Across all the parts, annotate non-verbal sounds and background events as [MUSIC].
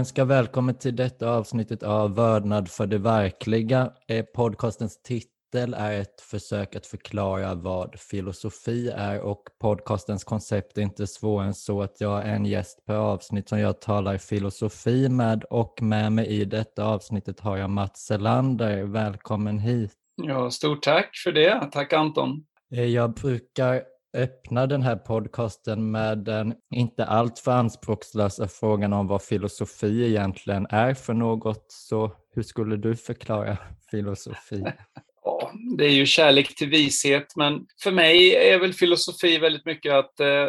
Önskar välkommen till detta avsnittet av Vördnad för det verkliga. Eh, podcastens titel är ett försök att förklara vad filosofi är och podcastens koncept är inte svårare än så att jag är en gäst per avsnitt som jag talar filosofi med och med mig i detta avsnittet har jag Mats Selander. Välkommen hit! Ja, stort tack för det. Tack Anton. Eh, jag brukar öppna den här podcasten med den inte alltför anspråkslösa frågan om vad filosofi egentligen är för något. Så hur skulle du förklara filosofi? [LAUGHS] Ja, det är ju kärlek till vishet, men för mig är väl filosofi väldigt mycket att eh,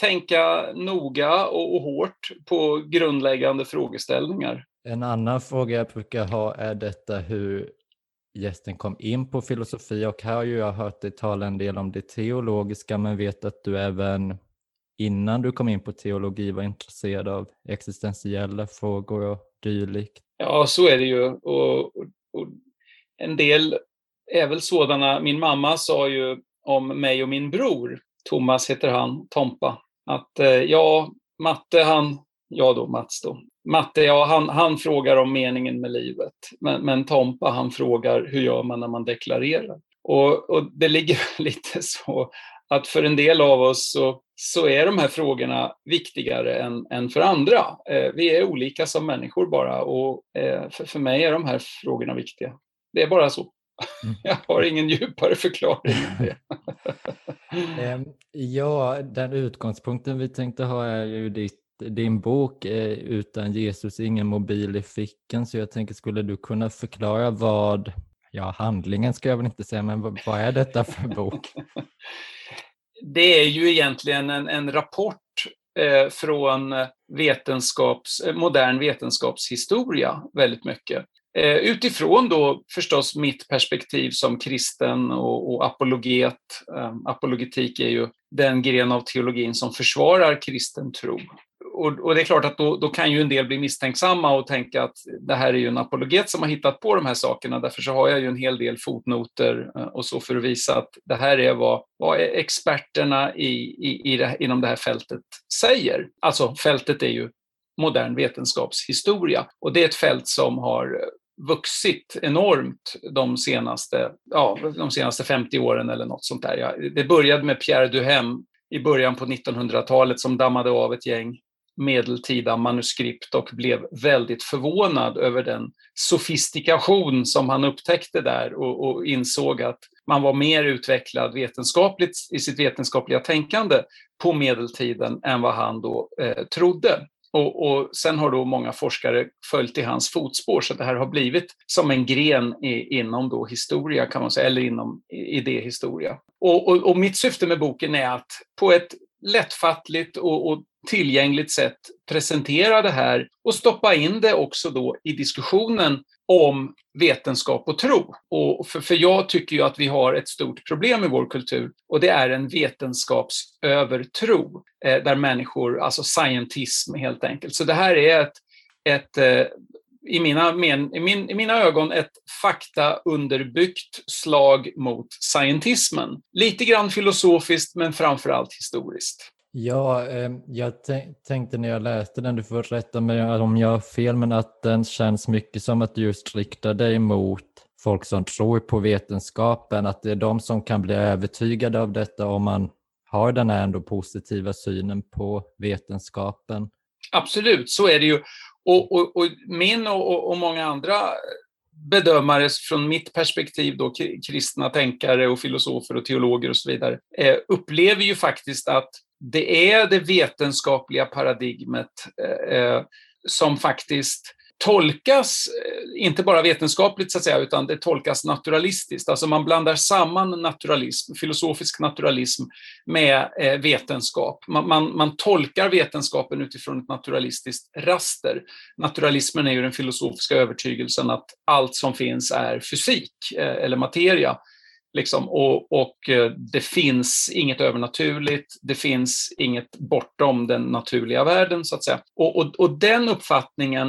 tänka noga och, och hårt på grundläggande frågeställningar. En annan fråga jag brukar ha är detta hur gästen kom in på filosofi och här har ju jag hört dig tala en del om det teologiska men vet att du även innan du kom in på teologi var intresserad av existentiella frågor och dylikt. Ja, så är det ju. Och, och, en del är väl sådana. Min mamma sa ju om mig och min bror, Thomas heter han, Tompa, att eh, ja, matte han, ja då Mats då, Matte, ja, han, han frågar om meningen med livet. Men, men Tompa, han frågar hur gör man när man deklarerar? Och, och det ligger [LAUGHS] lite så att för en del av oss så, så är de här frågorna viktigare än, än för andra. Eh, vi är olika som människor bara och eh, för, för mig är de här frågorna viktiga. Det är bara så. Mm. [LAUGHS] Jag har ingen djupare förklaring. [LAUGHS] Ehm, ja, den utgångspunkten vi tänkte ha är ju ditt din bok är Utan Jesus ingen mobil i fickan, så jag tänker skulle du kunna förklara vad, ja handlingen ska jag väl inte säga, men vad, vad är detta för bok? [LAUGHS] Det är ju egentligen en, en rapport eh, från vetenskaps, eh, modern vetenskapshistoria väldigt mycket. Eh, utifrån då förstås mitt perspektiv som kristen och, och apologet. Eh, apologetik är ju den gren av teologin som försvarar kristen tro och, och, det är klart att då, då, kan ju en del bli misstänksamma och tänka att det här är ju en apologet som har hittat på de här sakerna. Därför så har jag ju en hel del fotnoter eh, och så för att visa att det här är vad, vad experterna i, i, i det, inom det här fältet säger. Alltså fältet är ju modern vetenskapshistoria och det är ett fält som har vuxit enormt de senaste, ja, de senaste 50 åren eller något sånt där. Det började med Pierre Duhem i början på 1900-talet som dammade av ett gäng medeltida manuskript och blev väldigt förvånad över den sofistikation som han upptäckte där och, och insåg att man var mer utvecklad vetenskapligt i sitt vetenskapliga tänkande på medeltiden än vad han då eh, trodde. Och, och, sen har då många forskare följt i hans fotspår, så det här har blivit som en gren i, inom då historia, kan man säga, eller inom idéhistoria. Och, och, och mitt syfte med boken är att på ett lättfattligt och, och tillgängligt sätt presentera det här och stoppa in det också då i diskussionen om vetenskap och tro. Och för, för jag tycker ju att vi har ett stort problem i vår kultur och det är en vetenskapsövertro eh, där människor, alltså scientism helt enkelt. Så det här är ett, ett eh, i mina, men, i, min, i mina ögon ett faktaunderbyggt slag mot scientismen. Lite grann filosofiskt men framförallt historiskt. Ja, eh, jag tänkte när jag läste den, du får rätta mig om jag har fel, men att den känns mycket som att du just riktar dig mot folk som tror på vetenskapen, att det är de som kan bli övertygade av detta om man har den här ändå positiva synen på vetenskapen. Absolut, så är det ju. Och, och, och min och, och, många andra bedömare från mitt perspektiv, då, kristna tänkare och filosofer och teologer och så vidare, eh, upplever ju faktiskt att det är det vetenskapliga paradigmet eh, eh som faktiskt tolkas, eh, inte bara vetenskapligt så att säga, utan det tolkas naturalistiskt. Alltså man blandar samman naturalism, filosofisk naturalism med eh, vetenskap. Man, man, man, tolkar vetenskapen utifrån ett naturalistiskt raster. Naturalismen är ju den filosofiska övertygelsen att allt som finns är fysik eh, eller materia. Liksom, och, och, eh, det finns inget övernaturligt, det finns inget bortom den naturliga världen, så att säga. Och, och, och den uppfattningen,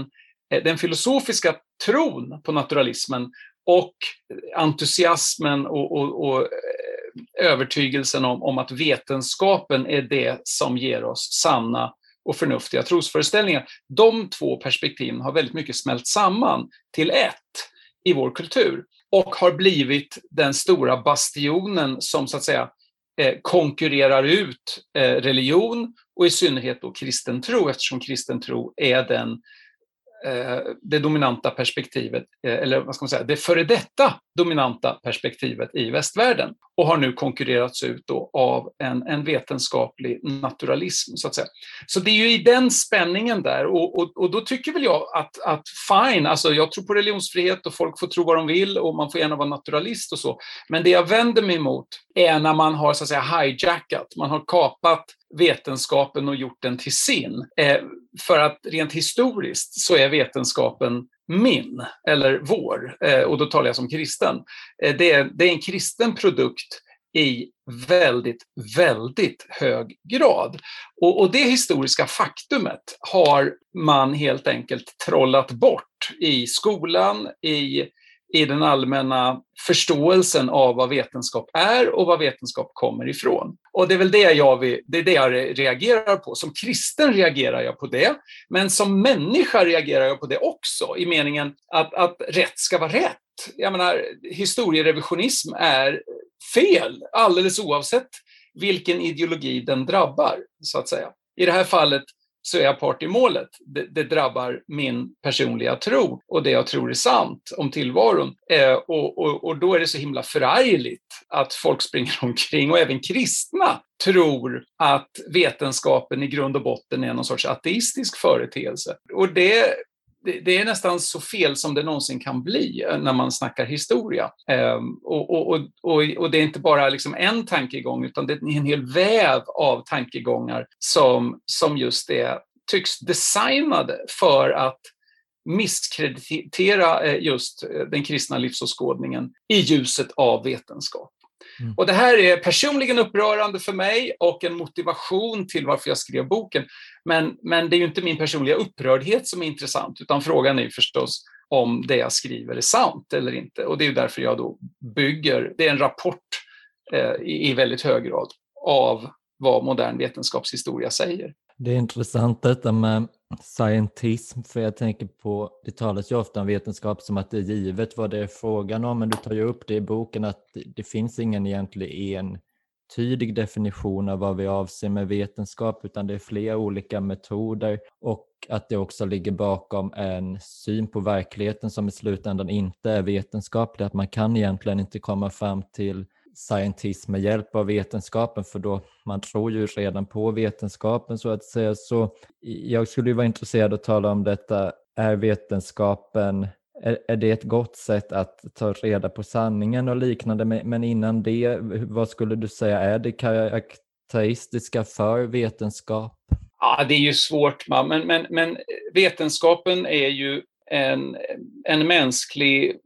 eh, den filosofiska tron på naturalismen och entusiasmen och, och eh, övertygelsen om, om, att vetenskapen är det som ger oss sanna och förnuftiga trosföreställningar. De två perspektiven har väldigt mycket smält samman till ett i vår kultur och har blivit den stora bastionen som så att säga eh, konkurrerar ut eh, religion och i synnerhet då kristen tro eftersom kristen tro är den Eh, det dominanta perspektivet, eh, eller vad ska man säga, det före detta dominanta perspektivet i västvärlden och har nu konkurrerats ut då av en, en vetenskaplig naturalism, så att säga. Så det är ju i den spänningen där och, och, och då tycker väl jag att, att fine, alltså jag tror på religionsfrihet och folk får tro vad de vill och man får gärna vara naturalist och så, men det jag vänder mig emot är när man har så att säga hijackat, man har kapat vetenskapen och gjort den till sin. Eh, för att rent historiskt så är vetenskapen min, eller vår, eh, och då talar jag som kristen. Eh, det, är, det är en kristen produkt i väldigt, väldigt hög grad. Och, och, det historiska faktumet har man helt enkelt trollat bort i skolan, i i den allmänna förståelsen av vad vetenskap är och vad vetenskap kommer ifrån. Och det är väl det jag, vill, det är det jag reagerar på. Som kristen reagerar jag på det, men som människa reagerar jag på det också, i meningen att, att rätt ska vara rätt. Jag menar, historierevisionism är fel, alldeles oavsett vilken ideologi den drabbar, så att säga. I det här fallet så är jag part i målet. Det, det, drabbar min personliga tro och det jag tror är sant om tillvaron. Eh, och, och, och då är det så himla förargligt att folk springer [LAUGHS] omkring, och även kristna, tror att vetenskapen i grund och botten är någon sorts ateistisk företeelse. Och det det, är nästan så fel som det någonsin kan bli eh, när man snackar historia. Ehm, och, och, och, och, det är inte bara liksom en tankegång, utan det är en hel väv av tankegångar som, som just är, tycks designade för att misskreditera eh, just eh, den kristna livsåskådningen i ljuset av vetenskap. Mm. Och det här är personligen upprörande för mig och en motivation till varför jag skrev boken. Men, men det är ju inte min personliga upprördhet som är intressant, utan frågan är förstås om det jag skriver är sant eller inte. Och det är därför jag då bygger, det är en rapport eh, i, i väldigt hög grad av vad modern vetenskapshistoria säger. Det är intressant detta med scientism, för jag tänker på, det talas ju ofta om vetenskap som att det är givet vad det är frågan om, men du tar ju upp det i boken att det finns ingen egentlig entydig definition av vad vi avser med vetenskap, utan det är flera olika metoder och att det också ligger bakom en syn på verkligheten som i slutändan inte är vetenskaplig, att man kan egentligen inte komma fram till scientism med hjälp av vetenskapen för då man tror ju redan på vetenskapen så att säga. Så jag skulle ju vara intresserad av att tala om detta. Är vetenskapen, är, är det ett gott sätt att ta reda på sanningen och liknande? Men innan det, vad skulle du säga är det karaktäristiska för vetenskap? Ja, det är ju svårt, men, men, men vetenskapen är ju en, en mänsklig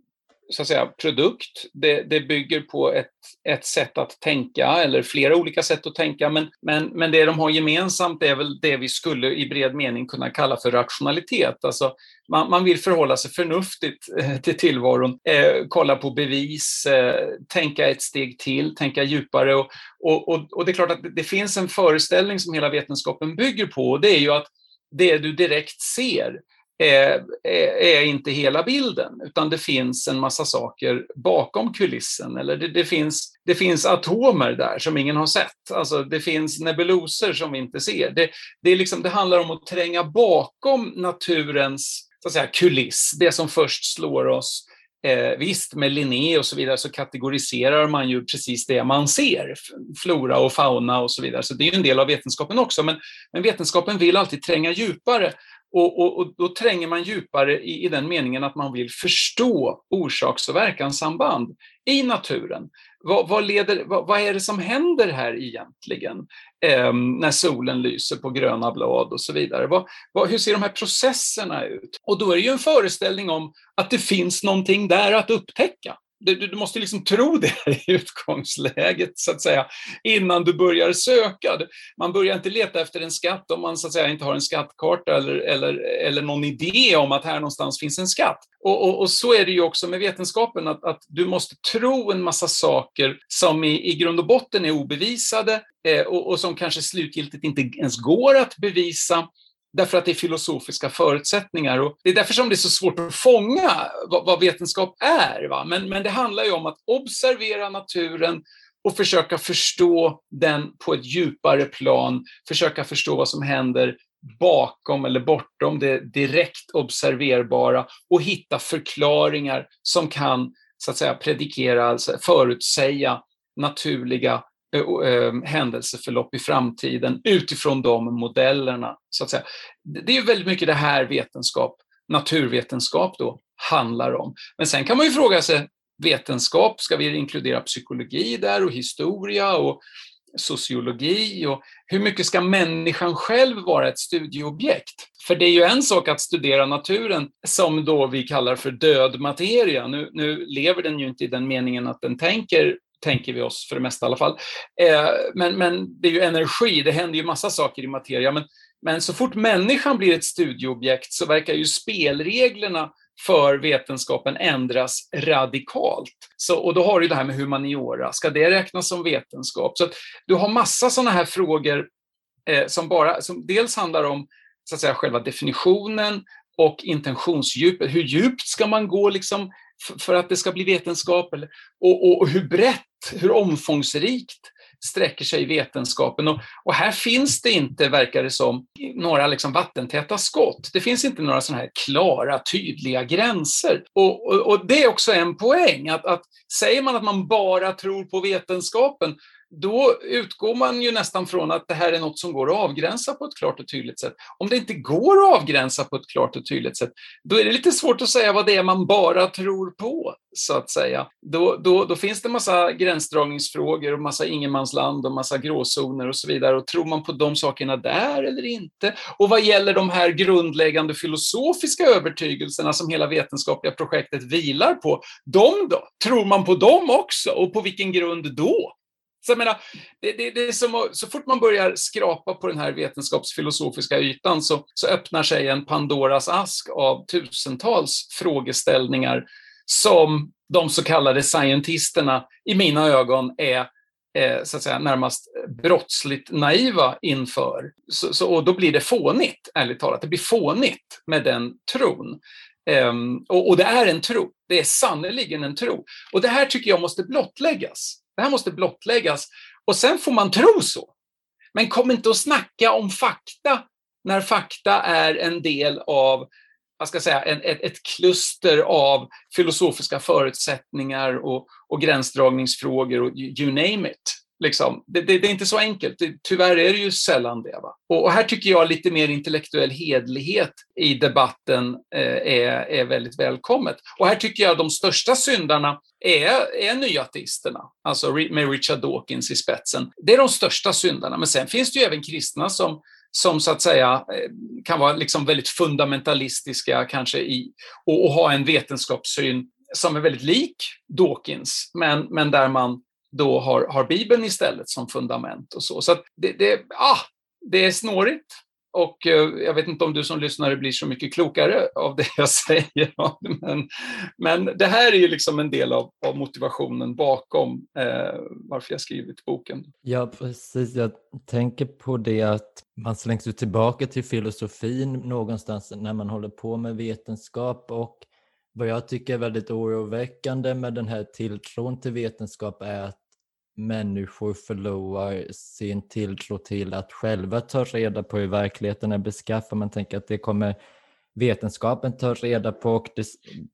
så att säga, produkt. Det, det bygger på ett, ett sätt att tänka, eller flera olika sätt att tänka, men, men, men det de har gemensamt är väl det vi skulle i bred mening kunna kalla för rationalitet. Alltså, man, man vill förhålla sig förnuftigt eh, till tillvaron, eh, kolla på bevis, eh, tänka ett steg till, tänka djupare. Och, och, och, och, det är klart att det finns en föreställning som hela vetenskapen bygger på, och det är ju att det du direkt ser är, är, inte hela bilden, utan det finns en massa saker bakom kulissen. Eller det, det, finns, det finns atomer där som ingen har sett. Alltså det finns nebuloser som vi inte ser. Det, det, är liksom, det handlar om att tränga bakom naturens så att säga, kuliss, det som först slår oss. Eh, visst, med Linné och så vidare så kategoriserar man ju precis det man ser, flora och fauna och så vidare. Så det är ju en del av vetenskapen också, men, men vetenskapen vill alltid tränga djupare och, och, och, då tränger man djupare i, i den meningen att man vill förstå orsaks och verkanssamband i naturen. Vad, vad, leder, vad, vad, är det som händer här egentligen eh, när solen lyser på gröna blad och så vidare? hur ser de här processerna ut? Och då är det ju en föreställning om att det finns någonting där att upptäcka du, du, måste liksom tro det i utgångsläget, så att säga, innan du börjar söka. Man börjar inte leta efter en skatt om man så att säga, inte har en skattkarta eller, eller, eller någon idé om att här någonstans finns en skatt. Och, och, och så är det ju också med vetenskapen, att, att, du måste tro en massa saker som i, i grund och botten är obevisade eh, och, och som kanske slutgiltigt inte ens går att bevisa därför att det är filosofiska förutsättningar. Och det är därför som det är så svårt att fånga vad, vad vetenskap är. Va? Men, men det handlar ju om att observera naturen och försöka förstå den på ett djupare plan, försöka förstå vad som händer bakom eller bortom det direkt observerbara och hitta förklaringar som kan så att säga predikera, alltså förutsäga naturliga Eh, ehm, händelseförlopp i framtiden utifrån de modellerna. Så att säga. Det är väldigt mycket det här vetenskap, naturvetenskap då, handlar om. Men sen kan man ju fråga sig, vetenskap, ska vi inkludera psykologi där och historia och sociologi och hur mycket ska människan själv vara ett studieobjekt? För det är ju en sak att studera naturen som då vi kallar för död materia. Nu, nu lever den ju inte i den meningen att den tänker tänker vi oss för det mesta i alla fall. Eh, men, men det är ju energi, det händer ju massa saker i materia. Men, men så fort människan blir ett studieobjekt så verkar ju spelreglerna för vetenskapen ändras radikalt. Så, och då har du det här med humaniora, ska det räknas som vetenskap? Så du har massa sådana här frågor eh, som, bara, som dels handlar om så att säga, själva definitionen och intentionsdjupet. Hur djupt ska man gå liksom, för att det ska bli vetenskap? Eller, och, och, och hur brett, hur omfångsrikt sträcker sig vetenskapen. Och, och, här finns det inte, verkar det som, några liksom vattentäta skott. Det finns inte några sådana här klara, tydliga gränser. Och, och, och, det är också en poäng, att, att säger man att man bara tror på vetenskapen, då utgår man ju nästan från att det här är något som går att avgränsa på ett klart och tydligt sätt. Om det inte går att avgränsa på ett klart och tydligt sätt, då är det lite svårt att säga vad det är man bara tror på, så att säga. Då, då, då finns det massa gränsdragningsfrågor och massa ingenmansland och massa gråzoner och så vidare. Och tror man på de sakerna där eller inte? Och vad gäller de här grundläggande filosofiska övertygelserna som hela vetenskapliga projektet vilar på, de då? Tror man på dem också? Och på vilken grund då? Så, jag menar, det, det, det är som att, så fort man börjar skrapa på den här vetenskapsfilosofiska ytan så, så öppnar sig en Pandoras ask av tusentals frågeställningar som de så kallade scientisterna i mina ögon är eh, så att säga, närmast brottsligt naiva inför. Så, så, och då blir det fånigt, ärligt talat. Det blir fånigt med den tron. Um, och, och, det är en tro. Det är sannerligen en tro. Och det här tycker jag måste blottläggas. Det här måste blottläggas. Och sen får man tro så. Men kom inte och snacka om fakta när fakta är en del av vad ska jag säga, en, ett, ett kluster av filosofiska förutsättningar och, och gränsdragningsfrågor och you name it. Liksom. Det, det, det, är inte så enkelt. Tyvärr är det ju sällan det. Va? Och, och, här tycker jag lite mer intellektuell hedlighet i debatten eh, är, är väldigt välkommet. Och här tycker jag de största syndarna är, är nyateisterna, alltså med Richard Dawkins i spetsen. Det är de största syndarna, men sen finns det ju även kristna som som så att säga eh, kan vara liksom väldigt fundamentalistiska kanske i, och, och ha en vetenskapssyn som är väldigt lik Dawkins, men, men där man då har, har Bibeln istället som fundament och så. Så det, det, ah, det är snårigt och eh, jag vet inte om du som lyssnare blir så mycket klokare av det jag [LAUGHS] säger. Men, men det här är ju liksom en del av, av motivationen bakom eh, varför jag skrivit boken. Ja, precis. Jag tänker på det att man slängs ju tillbaka till filosofin någonstans när man håller på med vetenskap och vad jag tycker är väldigt oroväckande med den här tilltron till vetenskap är att människor förlorar sin tilltro till att själva ta reda på hur verkligheten är beskaffad. Man tänker att det kommer vetenskapen ta reda på och det,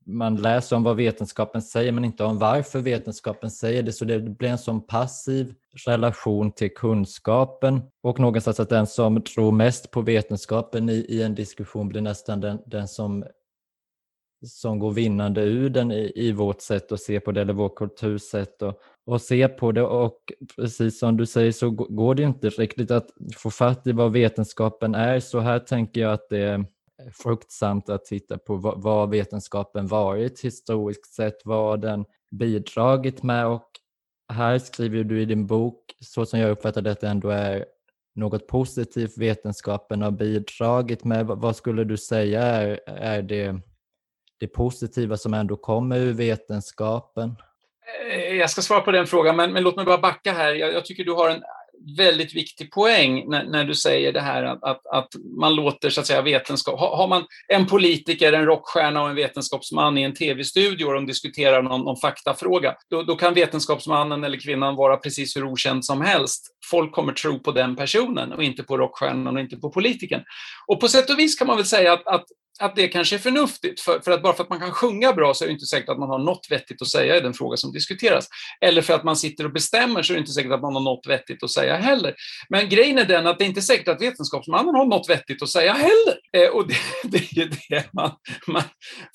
man läser om vad vetenskapen säger men inte om varför vetenskapen säger det. Så det blir en sån passiv relation till kunskapen och någonstans att den som tror mest på vetenskapen i, i en diskussion blir nästan den, den som som går vinnande ur den i, i vårt sätt att se på det, eller vårt kultursätt att, och se på det. Och precis som du säger så går det inte riktigt att få fatt i vad vetenskapen är. Så här tänker jag att det är fruktsamt att titta på vad, vad vetenskapen varit historiskt sett, vad den bidragit med och här skriver du i din bok, så som jag uppfattar det, att det ändå är något positivt vetenskapen har bidragit med. Vad skulle du säga är, är det, det positiva som ändå kommer ur vetenskapen? Eh, jag ska svara på den frågan, men, men låt mig bara backa här. Jag, jag, tycker du har en väldigt viktig poäng när, när du säger det här att, att, att, man låter så att säga vetenskap... Har, har, man en politiker, en rockstjärna och en vetenskapsman i en tv-studio och de diskuterar någon, någon faktafråga, då, då kan vetenskapsmannen eller kvinnan vara precis hur okänd som helst. Folk kommer tro på den personen och inte på rockstjärnan och inte på politikern. Och på sätt och vis kan man väl säga att, att att det kanske är förnuftigt, för, för, att bara för att man kan sjunga bra så är det inte säkert att man har något vettigt att säga i den fråga som diskuteras. Eller för att man sitter och bestämmer så är det inte säkert att man har något vettigt att säga heller. Men grejen är den att det är inte säkert att vetenskapsmannen har något vettigt att säga heller. Eh, och det, [LAUGHS] det är ju det man, man,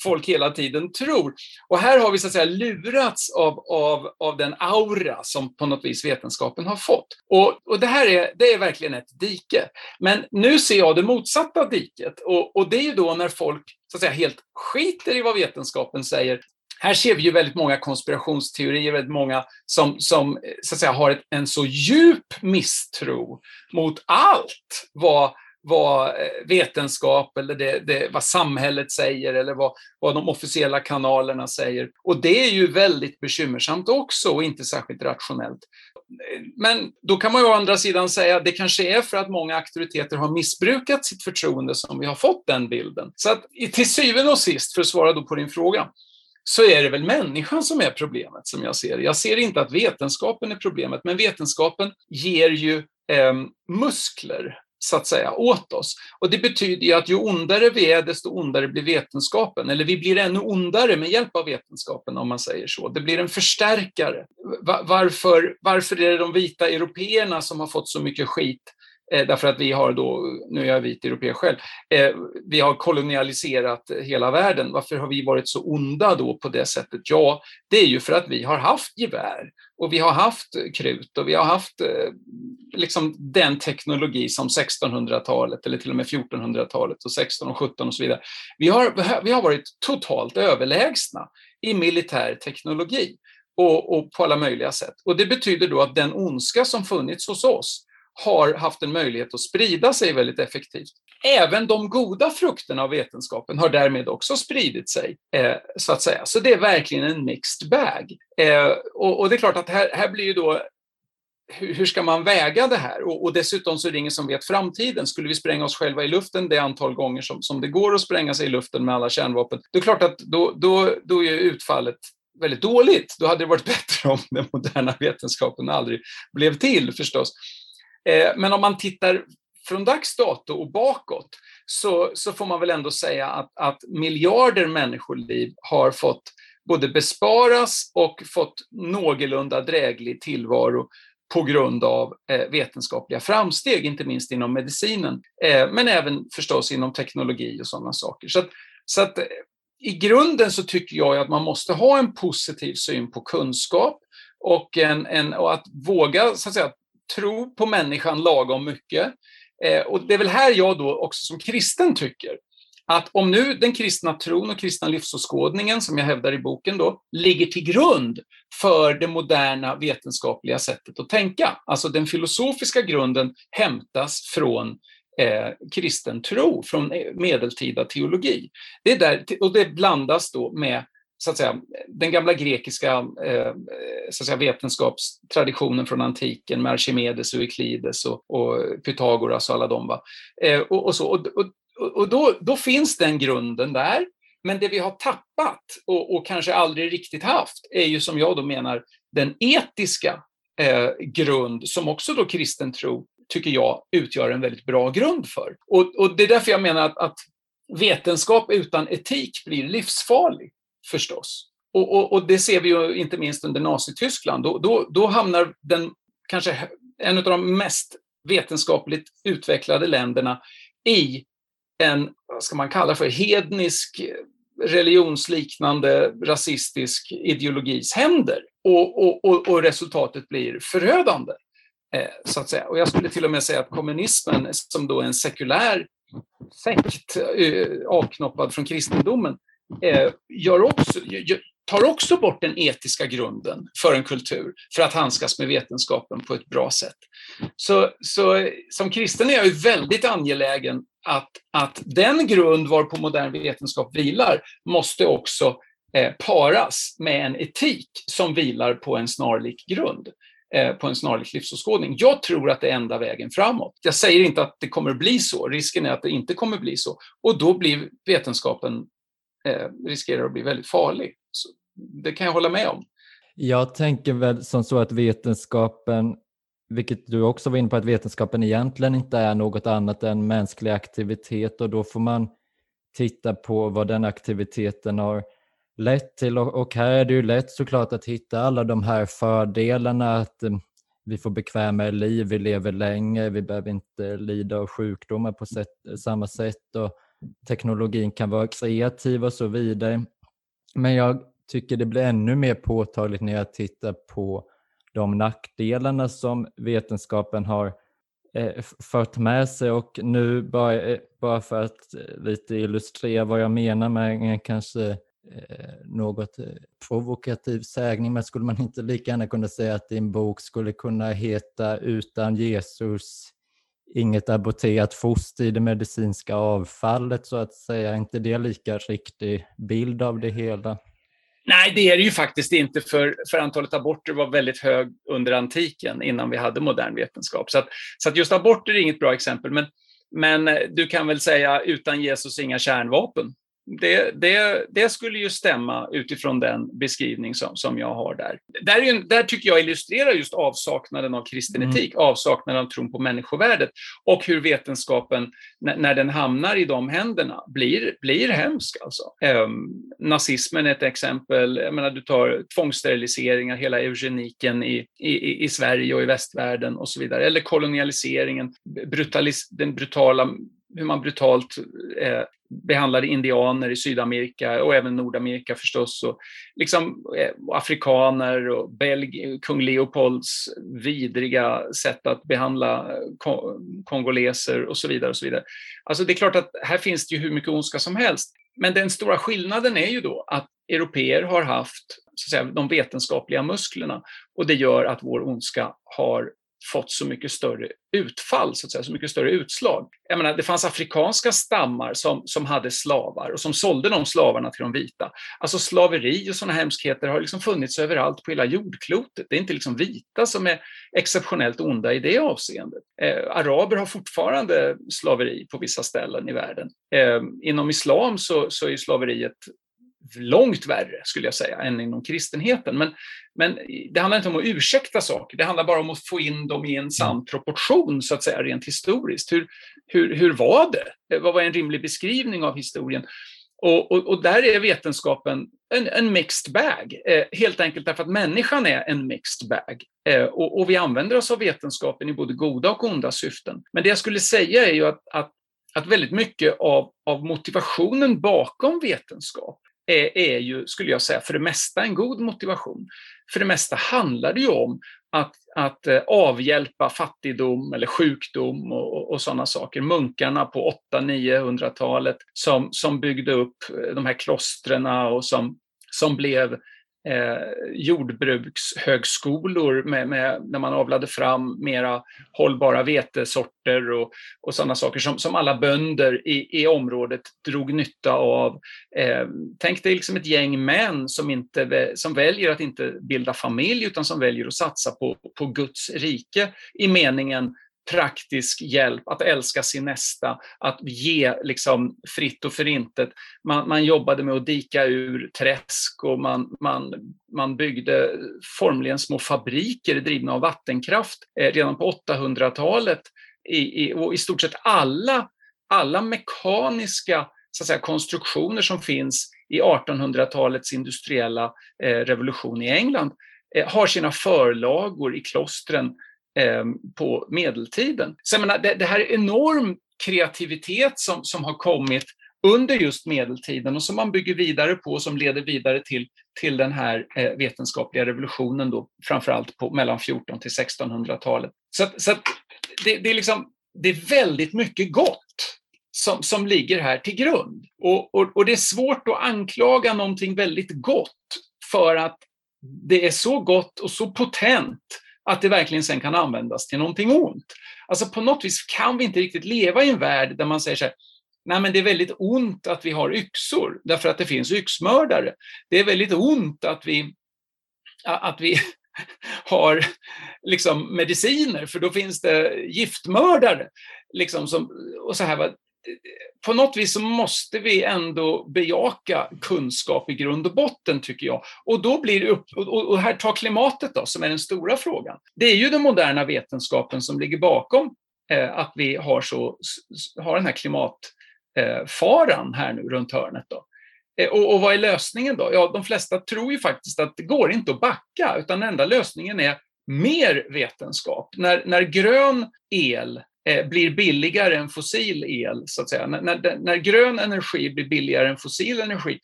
folk hela tiden tror. Och här har vi så att säga lurats av, av, av den aura som på något vis vetenskapen har fått. Och, och det här är, det är verkligen ett dike. Men nu ser jag det motsatta diket. Och, och det är ju då när folk så att säga, helt skiter i vad vetenskapen säger. Här ser vi ju väldigt många konspirationsteorier, väldigt många som, som så att säga, har ett, en så djup misstro mot allt vad vad eh, vetenskap eller det, det, vad samhället säger eller vad, vad de officiella kanalerna säger. Och det är ju väldigt bekymmersamt också och inte särskilt rationellt. Men då kan man ju å andra sidan säga att det kanske är för att många auktoriteter har missbrukat sitt förtroende som vi har fått den bilden. Så att till syvende och sist, för att svara då på din fråga, så är det väl människan som är problemet som jag ser det. Jag ser inte att vetenskapen är problemet, men vetenskapen ger ju eh, muskler så att säga, åt oss. Och det betyder ju att ju ondare vi är, desto ondare blir vetenskapen. Eller vi blir ännu ondare med hjälp av vetenskapen, om man säger så. Det blir en förstärkare. Varför, varför är det de vita européerna som har fått så mycket skit? Eh, därför att vi har då, nu är jag vit europé själv, eh, vi har kolonialiserat hela världen. Varför har vi varit så onda då på det sättet? Ja, det är ju för att vi har haft gevär och vi har haft krut och vi har haft eh, liksom den teknologi som 1600-talet eller till och med 1400-talet och 16 och 17 och så vidare. Vi har, vi har varit totalt överlägsna i militär teknologi och, och på alla möjliga sätt. Och det betyder då att den ondska som funnits hos oss har haft en möjlighet att sprida sig väldigt effektivt. Även de goda frukterna av vetenskapen har därmed också spridit sig, eh, så att säga. Så det är verkligen en mixed bag. Eh, och, och, det är klart att här, här blir ju då hur, hur ska man väga det här? Och, och, dessutom så är det ingen som vet framtiden. Skulle vi spränga oss själva i luften det antal gånger som, som det går att spränga sig i luften med alla kärnvapen, det är klart att då, då, då är utfallet väldigt dåligt. Då hade det varit [LAUGHS] bättre om den moderna vetenskapen aldrig blev till förstås. Eh, men om man tittar från dags dato och bakåt så, så får man väl ändå säga att, att miljarder människoliv har fått både besparas och fått någorlunda dräglig tillvaro på grund av eh, vetenskapliga framsteg, inte minst inom medicinen, eh, men även förstås inom teknologi och sådana saker. Så, att, så att, i grunden så tycker jag att man måste ha en positiv syn på kunskap och, en, en, och att våga så att säga, tro på människan lagom mycket. Eh, och det är väl här jag då också som kristen tycker att om nu den kristna tron och kristna livsåskådningen, som jag hävdar i boken, då, ligger till grund för det moderna vetenskapliga sättet att tänka, alltså den filosofiska grunden hämtas från eh, kristen tro, från eh, medeltida teologi. Det är där, och det blandas då med så att säga, den gamla grekiska eh, så att säga, vetenskapstraditionen från antiken med Archimedes och Euklides och, och Pythagoras och alla dem. Va? Eh, och, och, så. och, och, och då, då, finns den grunden där. Men det vi har tappat och, och, kanske aldrig riktigt haft är ju som jag då menar den etiska eh, grund som också då kristen tro, tycker jag, utgör en väldigt bra grund för. Och, och det är därför jag menar att, att vetenskap utan etik blir livsfarlig förstås. Och, och, och, det ser vi ju inte minst under Nazityskland. Då, då, då hamnar den kanske en av de mest vetenskapligt utvecklade länderna i en, vad ska man kalla för, hednisk, religionsliknande, rasistisk ideologis händer. Och, och, och, och resultatet blir förödande. Eh, så att säga. Och jag skulle till och med säga att kommunismen, som då är en sekulär sekt, eh, avknoppad från kristendomen, eh, Eh, gör också, tar också bort den etiska grunden för en kultur för att handskas med vetenskapen på ett bra sätt. Så, så som kristen är jag ju väldigt angelägen att, att den grund varpå modern vetenskap vilar måste också eh, paras med en etik som vilar på en snarlik grund eh, på en snarlik livsåskådning. Jag tror att det är enda vägen framåt. Jag säger inte att det kommer att bli så, risken är att det inte kommer att bli så. Och då blir vetenskapen, Eh, riskerar att bli väldigt farlig. Så det kan jag hålla med om. Jag tänker väl som så att vetenskapen, vilket du också var inne på, att vetenskapen egentligen inte är något annat än mänsklig aktivitet och då får man titta på vad den aktiviteten har lett till och här är det ju lätt såklart att hitta alla de här fördelarna att eh, vi får bekvämare liv, vi lever längre, vi behöver inte lida av sjukdomar på sätt, samma sätt och teknologin kan vara kreativ och så vidare. Men jag tycker det blir ännu mer påtagligt när jag tittar på de nackdelarna som vetenskapen har eh, fört med sig och nu bara, eh, bara för att eh, lite illustrera vad jag menar med en kanske eh, något provokativ sägning, men skulle man inte lika gärna kunna säga att din bok skulle kunna heta Utan Jesus inget aborterat foster i det medicinska avfallet så att säga. Är inte det lika riktig bild av det hela? Nej, det är det ju faktiskt inte, för, för antalet aborter var väldigt hög under antiken, innan vi hade modern vetenskap. Så, att, så att just aborter är inget bra exempel, men, men du kan väl säga utan Jesus inga kärnvapen det, det, det, skulle ju stämma utifrån den beskrivning som, som jag har där. Där, är, där tycker jag illustrerar just avsaknaden av kristen mm. etik, avsaknaden av tron på människovärdet och hur vetenskapen, när, när den hamnar i de händerna, blir, blir hemsk. Alltså. Um, nazismen är ett exempel, jag menar, du tar tvångssteriliseringar, hela eugeniken i, i, i Sverige och i västvärlden och så vidare, eller kolonialiseringen, brutalis, den brutala hur man brutalt eh, behandlade indianer i Sydamerika och även Nordamerika förstås. Och liksom, eh, afrikaner och Belg kung Leopolds vidriga sätt att behandla eh, kongoleser och så vidare. och så vidare. Alltså det är klart att här finns det ju hur mycket ondska som helst. Men den stora skillnaden är ju då att europeer har haft så att säga, de vetenskapliga musklerna och det gör att vår ondska har fått så mycket större utfall, så, att säga, så mycket större utslag. Jag menar, det fanns afrikanska stammar som, som hade slavar och som sålde de slavarna till de vita. Alltså slaveri och sådana hemskheter har liksom funnits överallt på hela jordklotet. Det är inte liksom vita som är exceptionellt onda i det avseendet. Eh, araber har fortfarande slaveri på vissa ställen i världen. Eh, inom islam så, så är slaveriet långt värre, skulle jag säga, än inom kristenheten. Men, men det handlar inte om att ursäkta saker, det handlar bara om att få in dem i en sann proportion, så att säga, rent historiskt. Hur, hur, hur var det? Vad var en rimlig beskrivning av historien? Och, och, och där är vetenskapen en, en mixed bag, eh, helt enkelt därför att människan är en mixed bag. Eh, och, och, vi använder oss av vetenskapen i både goda och onda syften. Men det jag skulle säga är ju att, att, att väldigt mycket av, av motivationen bakom vetenskap är, är ju, skulle jag säga, för det mesta en god motivation. För det mesta handlar det ju om att, att eh, avhjälpa fattigdom eller sjukdom och, och, och sådana saker. Munkarna på 800-900-talet som, som byggde upp de här klostren och som, som blev eh, jordbrukshögskolor med, med, när man avlade fram mera hållbara vetesorter och, och sådana saker som, som alla bönder i, i området drog nytta av. Eh, tänk dig liksom ett gäng män som, inte, som väljer att inte bilda familj utan som väljer att satsa på, på Guds rike i meningen praktisk hjälp, att älska sin nästa, att ge liksom fritt och förintet. Man, man jobbade med att dika ur träsk och man, man, man byggde formligen små fabriker drivna av vattenkraft eh, redan på 800-talet. I, i, och i stort sett alla, alla mekaniska så att säga, konstruktioner som finns i 1800-talets industriella eh, revolution i England eh, har sina förlagor i klostren eh, på medeltiden. Så jag menar, det, det här är enorm kreativitet som, som har kommit under just medeltiden och som man bygger vidare på och som leder vidare till, till den här eh, vetenskapliga revolutionen då, framförallt på mellan 14 till 1600-talet. Så, så det, det, är liksom, det är väldigt mycket gott som, som ligger här till grund. Och, och, och det är svårt att anklaga någonting väldigt gott för att det är så gott och så potent att det verkligen sen kan användas till någonting ont. Alltså på något vis kan vi inte riktigt leva i en värld där man säger så här, nej men det är väldigt ont att vi har yxor därför att det finns yxmördare. Det är väldigt ont att vi, att vi [LAUGHS] har liksom mediciner för då finns det giftmördare. Liksom som, och så här, på något vis så måste vi ändå bejaka kunskap i grund och botten, tycker jag. Och då blir det upp, och, här tar klimatet då, som är den stora frågan. Det är ju den moderna vetenskapen som ligger bakom eh, att vi har, så, har den här klimatfaran eh, här nu runt hörnet. Då. Eh, och, och vad är lösningen då? Ja, de flesta tror ju faktiskt att det går inte att backa, utan den enda lösningen är mer vetenskap. När, när grön el Eh, blir billigare än fossil el, så att säga. När, när, när, grön energi blir billigare än fossil energi,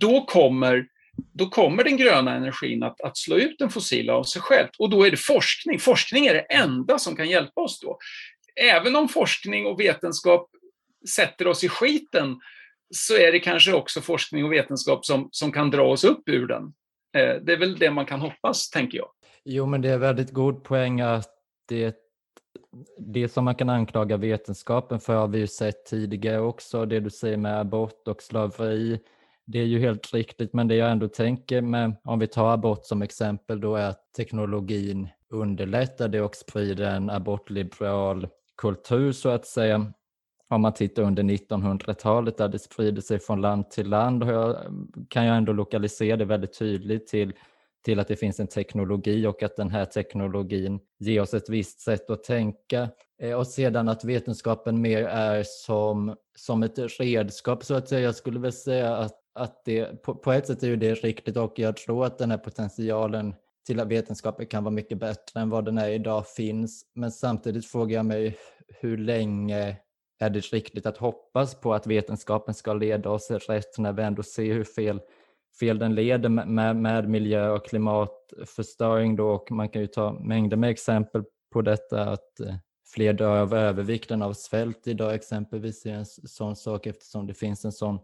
då kommer, då kommer den gröna energin att, att slå ut den fossila av sig själv. Och då är det forskning. Forskning är det enda som kan hjälpa oss då. Även om forskning och vetenskap sätter oss i skiten, så är det kanske också forskning och vetenskap som, som kan dra oss upp ur den. Eh, det är väl det man kan hoppas, tänker jag. Jo, men det är väldigt god poäng att det det som man kan anklaga vetenskapen för har vi ju sett tidigare också, det du säger med abort och slaveri. Det är ju helt riktigt, men det jag ändå tänker med, om vi tar abort som exempel, då är att teknologin underlättar det och sprider en abortliberal kultur så att säga. Om man tittar under 1900-talet där det sprider sig från land till land kan jag ändå lokalisera det väldigt tydligt till till att det finns en teknologi och att den här teknologin ger oss ett visst sätt att tänka. Eh, och sedan att vetenskapen mer är som, som ett redskap så att säga. Jag skulle väl säga att, att det på, på ett sätt är ju det riktigt och jag tror att den här potentialen till att vetenskapen kan vara mycket bättre än vad den är idag finns. Men samtidigt frågar jag mig hur länge är det riktigt att hoppas på att vetenskapen ska leda oss rätt när vi ändå ser hur fel fel den leder med, med miljö och klimatförstöring då och man kan ju ta mängder med exempel på detta att eh, fler dör av övervikten av svält idag exempelvis är en sån sak eftersom det finns en sån,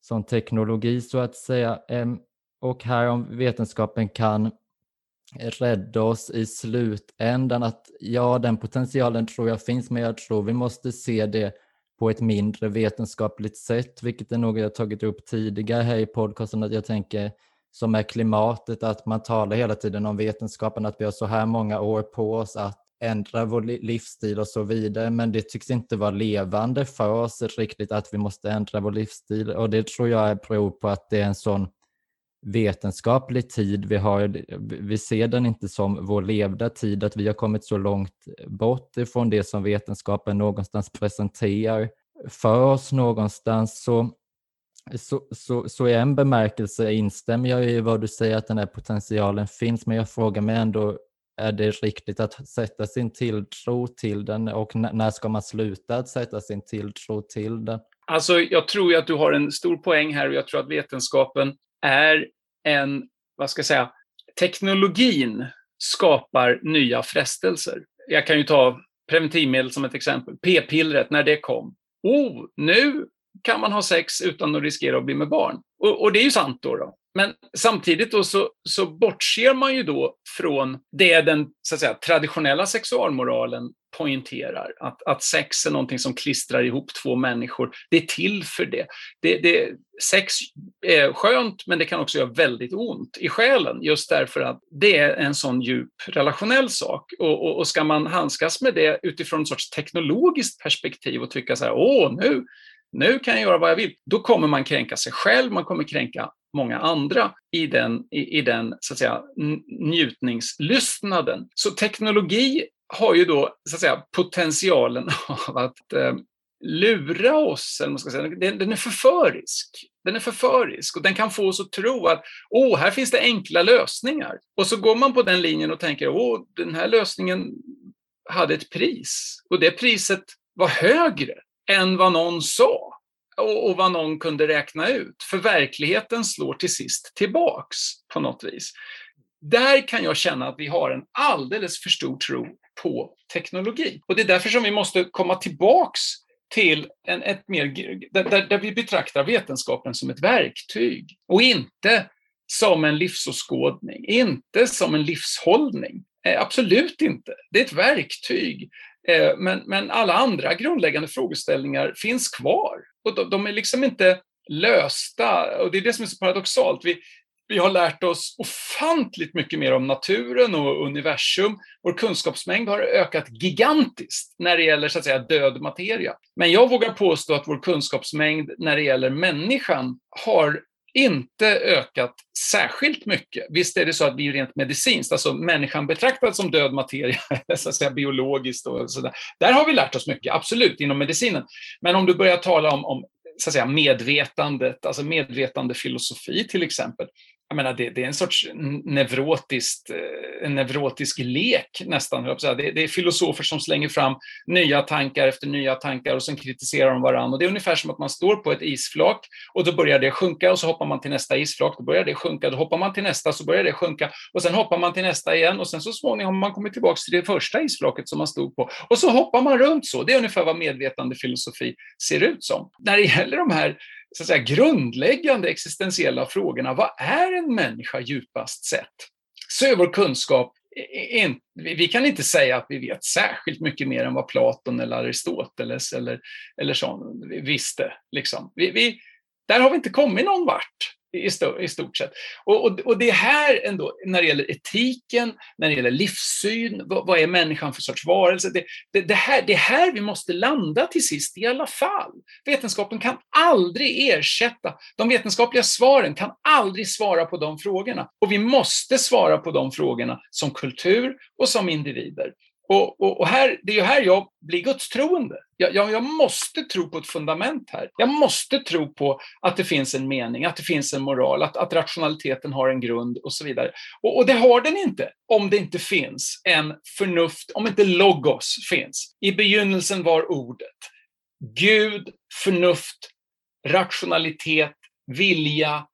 sån teknologi så att säga. Och här om vetenskapen kan rädda oss i slutändan att ja, den potentialen tror jag finns men jag tror vi måste se det på ett mindre vetenskapligt sätt, vilket är något jag tagit upp tidigare här i podcasten, att jag tänker som är klimatet, att man talar hela tiden om vetenskapen, att vi har så här många år på oss att ändra vår livsstil och så vidare, men det tycks inte vara levande för oss riktigt att vi måste ändra vår livsstil. Och det tror jag beror på att det är en sån vetenskaplig tid vi har. Vi ser den inte som vår levda tid, att vi har kommit så långt bort ifrån det som vetenskapen någonstans presenterar för oss någonstans. Så, så, så, så i en bemärkelse instämmer jag i vad du säger att den här potentialen finns, men jag frågar mig ändå är det riktigt att sätta sin tilltro till den och när ska man sluta att sätta sin tilltro till den? Alltså, jag tror att du har en stor poäng här och jag tror att vetenskapen är en, vad ska jag säga, teknologin skapar nya frestelser. Jag kan ju ta preventivmedel som ett exempel. P-pillret, när det kom. Oh, nu kan man ha sex utan att riskera att bli med barn. Och, och det är ju sant då. då. Men samtidigt då så, så bortser man ju då från det den så att säga, traditionella sexualmoralen poängterar. Att, att sex är någonting som klistrar ihop två människor. Det är till för det. det, det sex är skönt, men det kan också göra väldigt ont i själen, just därför att det är en sån djup relationell sak. Och, och, och ska man handskas med det utifrån en sorts teknologiskt perspektiv och tycka så här, åh, nu, nu kan jag göra vad jag vill, då kommer man kränka sig själv, man kommer kränka många andra i den, i, i den så att säga, njutningslystnaden. Så teknologi har ju då så att säga, potentialen [LAUGHS] av att eh, lura oss, eller man ska säga. Den, den, är förförisk. Den är förförisk och den kan få oss att tro att åh, här finns det enkla lösningar. Och så går man på den linjen och tänker åh, den här lösningen hade ett pris och det priset var högre än vad någon sa och, och vad någon kunde räkna ut. För verkligheten slår till sist tillbaks på något vis. Där kan jag känna att vi har en alldeles för stor tro på teknologi. Och det är därför som vi måste komma tillbaks till en, ett mer, där, där vi betraktar vetenskapen som ett verktyg och inte som en livsåskådning, inte som en livshållning. Eh, absolut inte. Det är ett verktyg. Eh, men, men alla andra grundläggande frågeställningar finns kvar. Och de, de är liksom inte lösta. Och det är det som är så paradoxalt. Vi, vi har lärt oss ofantligt mycket mer om naturen och universum. Vår kunskapsmängd har ökat gigantiskt när det gäller så att säga, död materia. Men jag vågar påstå att vår kunskapsmängd när det gäller människan har inte ökat särskilt mycket. Visst är det så att vi rent medicinskt, alltså människan betraktad som död materia, [LAUGHS] så att säga biologiskt och sådär. Där har vi lärt oss mycket, absolut, inom medicinen. Men om du börjar tala om, om så att säga, medvetandet, alltså medvetandefilosofi till exempel, jag menar, det, det, är en sorts neurotiskt, eh, en neurotisk lek nästan. Det, det är filosofer som slänger fram nya tankar efter nya tankar och sen kritiserar de varandra. Och det är ungefär som att man står på ett isflak och då börjar det sjunka och så hoppar man till nästa isflak, då börjar det sjunka, då hoppar man till nästa så börjar det sjunka och sen hoppar man till nästa igen och sen så småningom har man kommit tillbaka till det första isflaket som man stod på och så hoppar man runt så. Det är ungefär vad medvetande filosofi ser ut som. När det gäller de här så att säga, grundläggande existentiella frågorna, vad är en människa djupast sett? Så är vår kunskap, vi kan inte säga att vi vet särskilt mycket mer än vad Platon eller Aristoteles eller, eller så visste. Liksom. Vi, vi, där har vi inte kommit någon vart i, i stort sett. Och, och, och, det här ändå, när det gäller etiken, när det gäller livssyn, vad, vad är människan för sorts varelse? Det, det, det, här, det här vi måste landa till sist i alla fall. Vetenskapen kan aldrig ersätta, de vetenskapliga svaren kan aldrig svara på de frågorna. Och vi måste svara på de frågorna som kultur och som individer. Och, och, och, här, det är ju här jag blir gudstroende. Jag, jag, jag, måste tro på ett fundament här. Jag måste tro på att det finns en mening, att det finns en moral, att, att rationaliteten har en grund och så vidare. Och, och, det har den inte om det inte finns en förnuft, om inte logos finns. I begynnelsen var ordet. Gud, förnuft, rationalitet, vilja,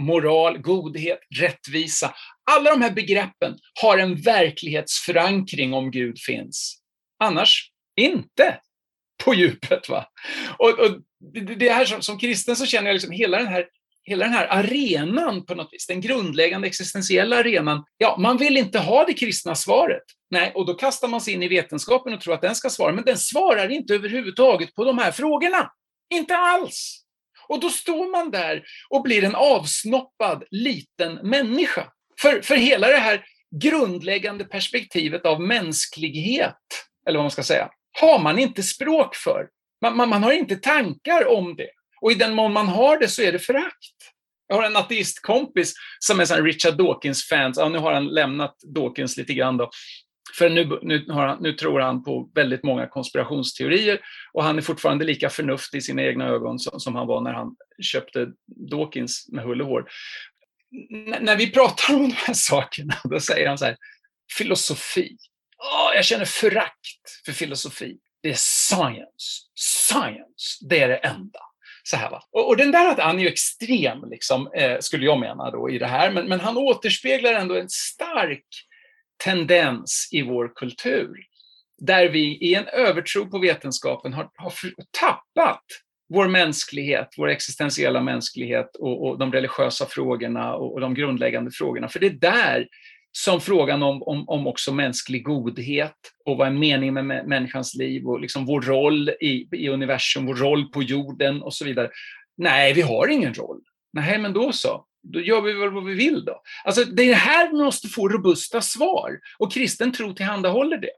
moral, godhet, rättvisa. Alla de här begreppen har en verklighetsförankring om Gud finns. Annars inte på djupet. Va? Och, och det här som, som kristen så känner jag liksom hela den här hela den här arenan på något vis, den grundläggande existentiella arenan, ja, man vill inte ha det kristna svaret. Nej, och då kastar man sig in i vetenskapen och tror att den ska svara, men den svarar inte överhuvudtaget på de här frågorna. Inte alls! Och då står man där och blir en avsnoppad liten människa. För, för hela det här grundläggande perspektivet av mänsklighet, eller vad man ska säga, har man inte språk för. Man, man, man har inte tankar om det. Och i den mån man har det så är det förakt. Jag har en ateistkompis som är en Richard Dawkins-fan. Ja, nu har han lämnat Dawkins lite grann då. För nu, nu, han, nu, tror han på väldigt många konspirationsteorier och han är fortfarande lika förnuftig i sina egna ögon som, som han var när han köpte Dawkins med hull och hår. När vi pratar om de här sakerna, [LAUGHS] då säger han så här, filosofi. Oh, jag känner förakt för filosofi. Det är science. Science, det är det enda. Så här, va? Och, och den där att han är ju extrem, liksom, eh, skulle jag mena då, i det här, men, men han återspeglar ändå en stark tendens i vår kultur, där vi i en övertro på vetenskapen har, har tappat vår mänsklighet, vår existentiella mänsklighet och, och de religiösa frågorna och, och, de grundläggande frågorna. För det är där som frågan om, om, om också mänsklig godhet och vad är meningen med människans liv och liksom vår roll i, i universum, vår roll på jorden och så vidare. Nej, vi har ingen roll. Nej, men då så då gör vi väl vad vi vill då. Alltså det här måste få robusta svar och kristen tro tillhandahåller det.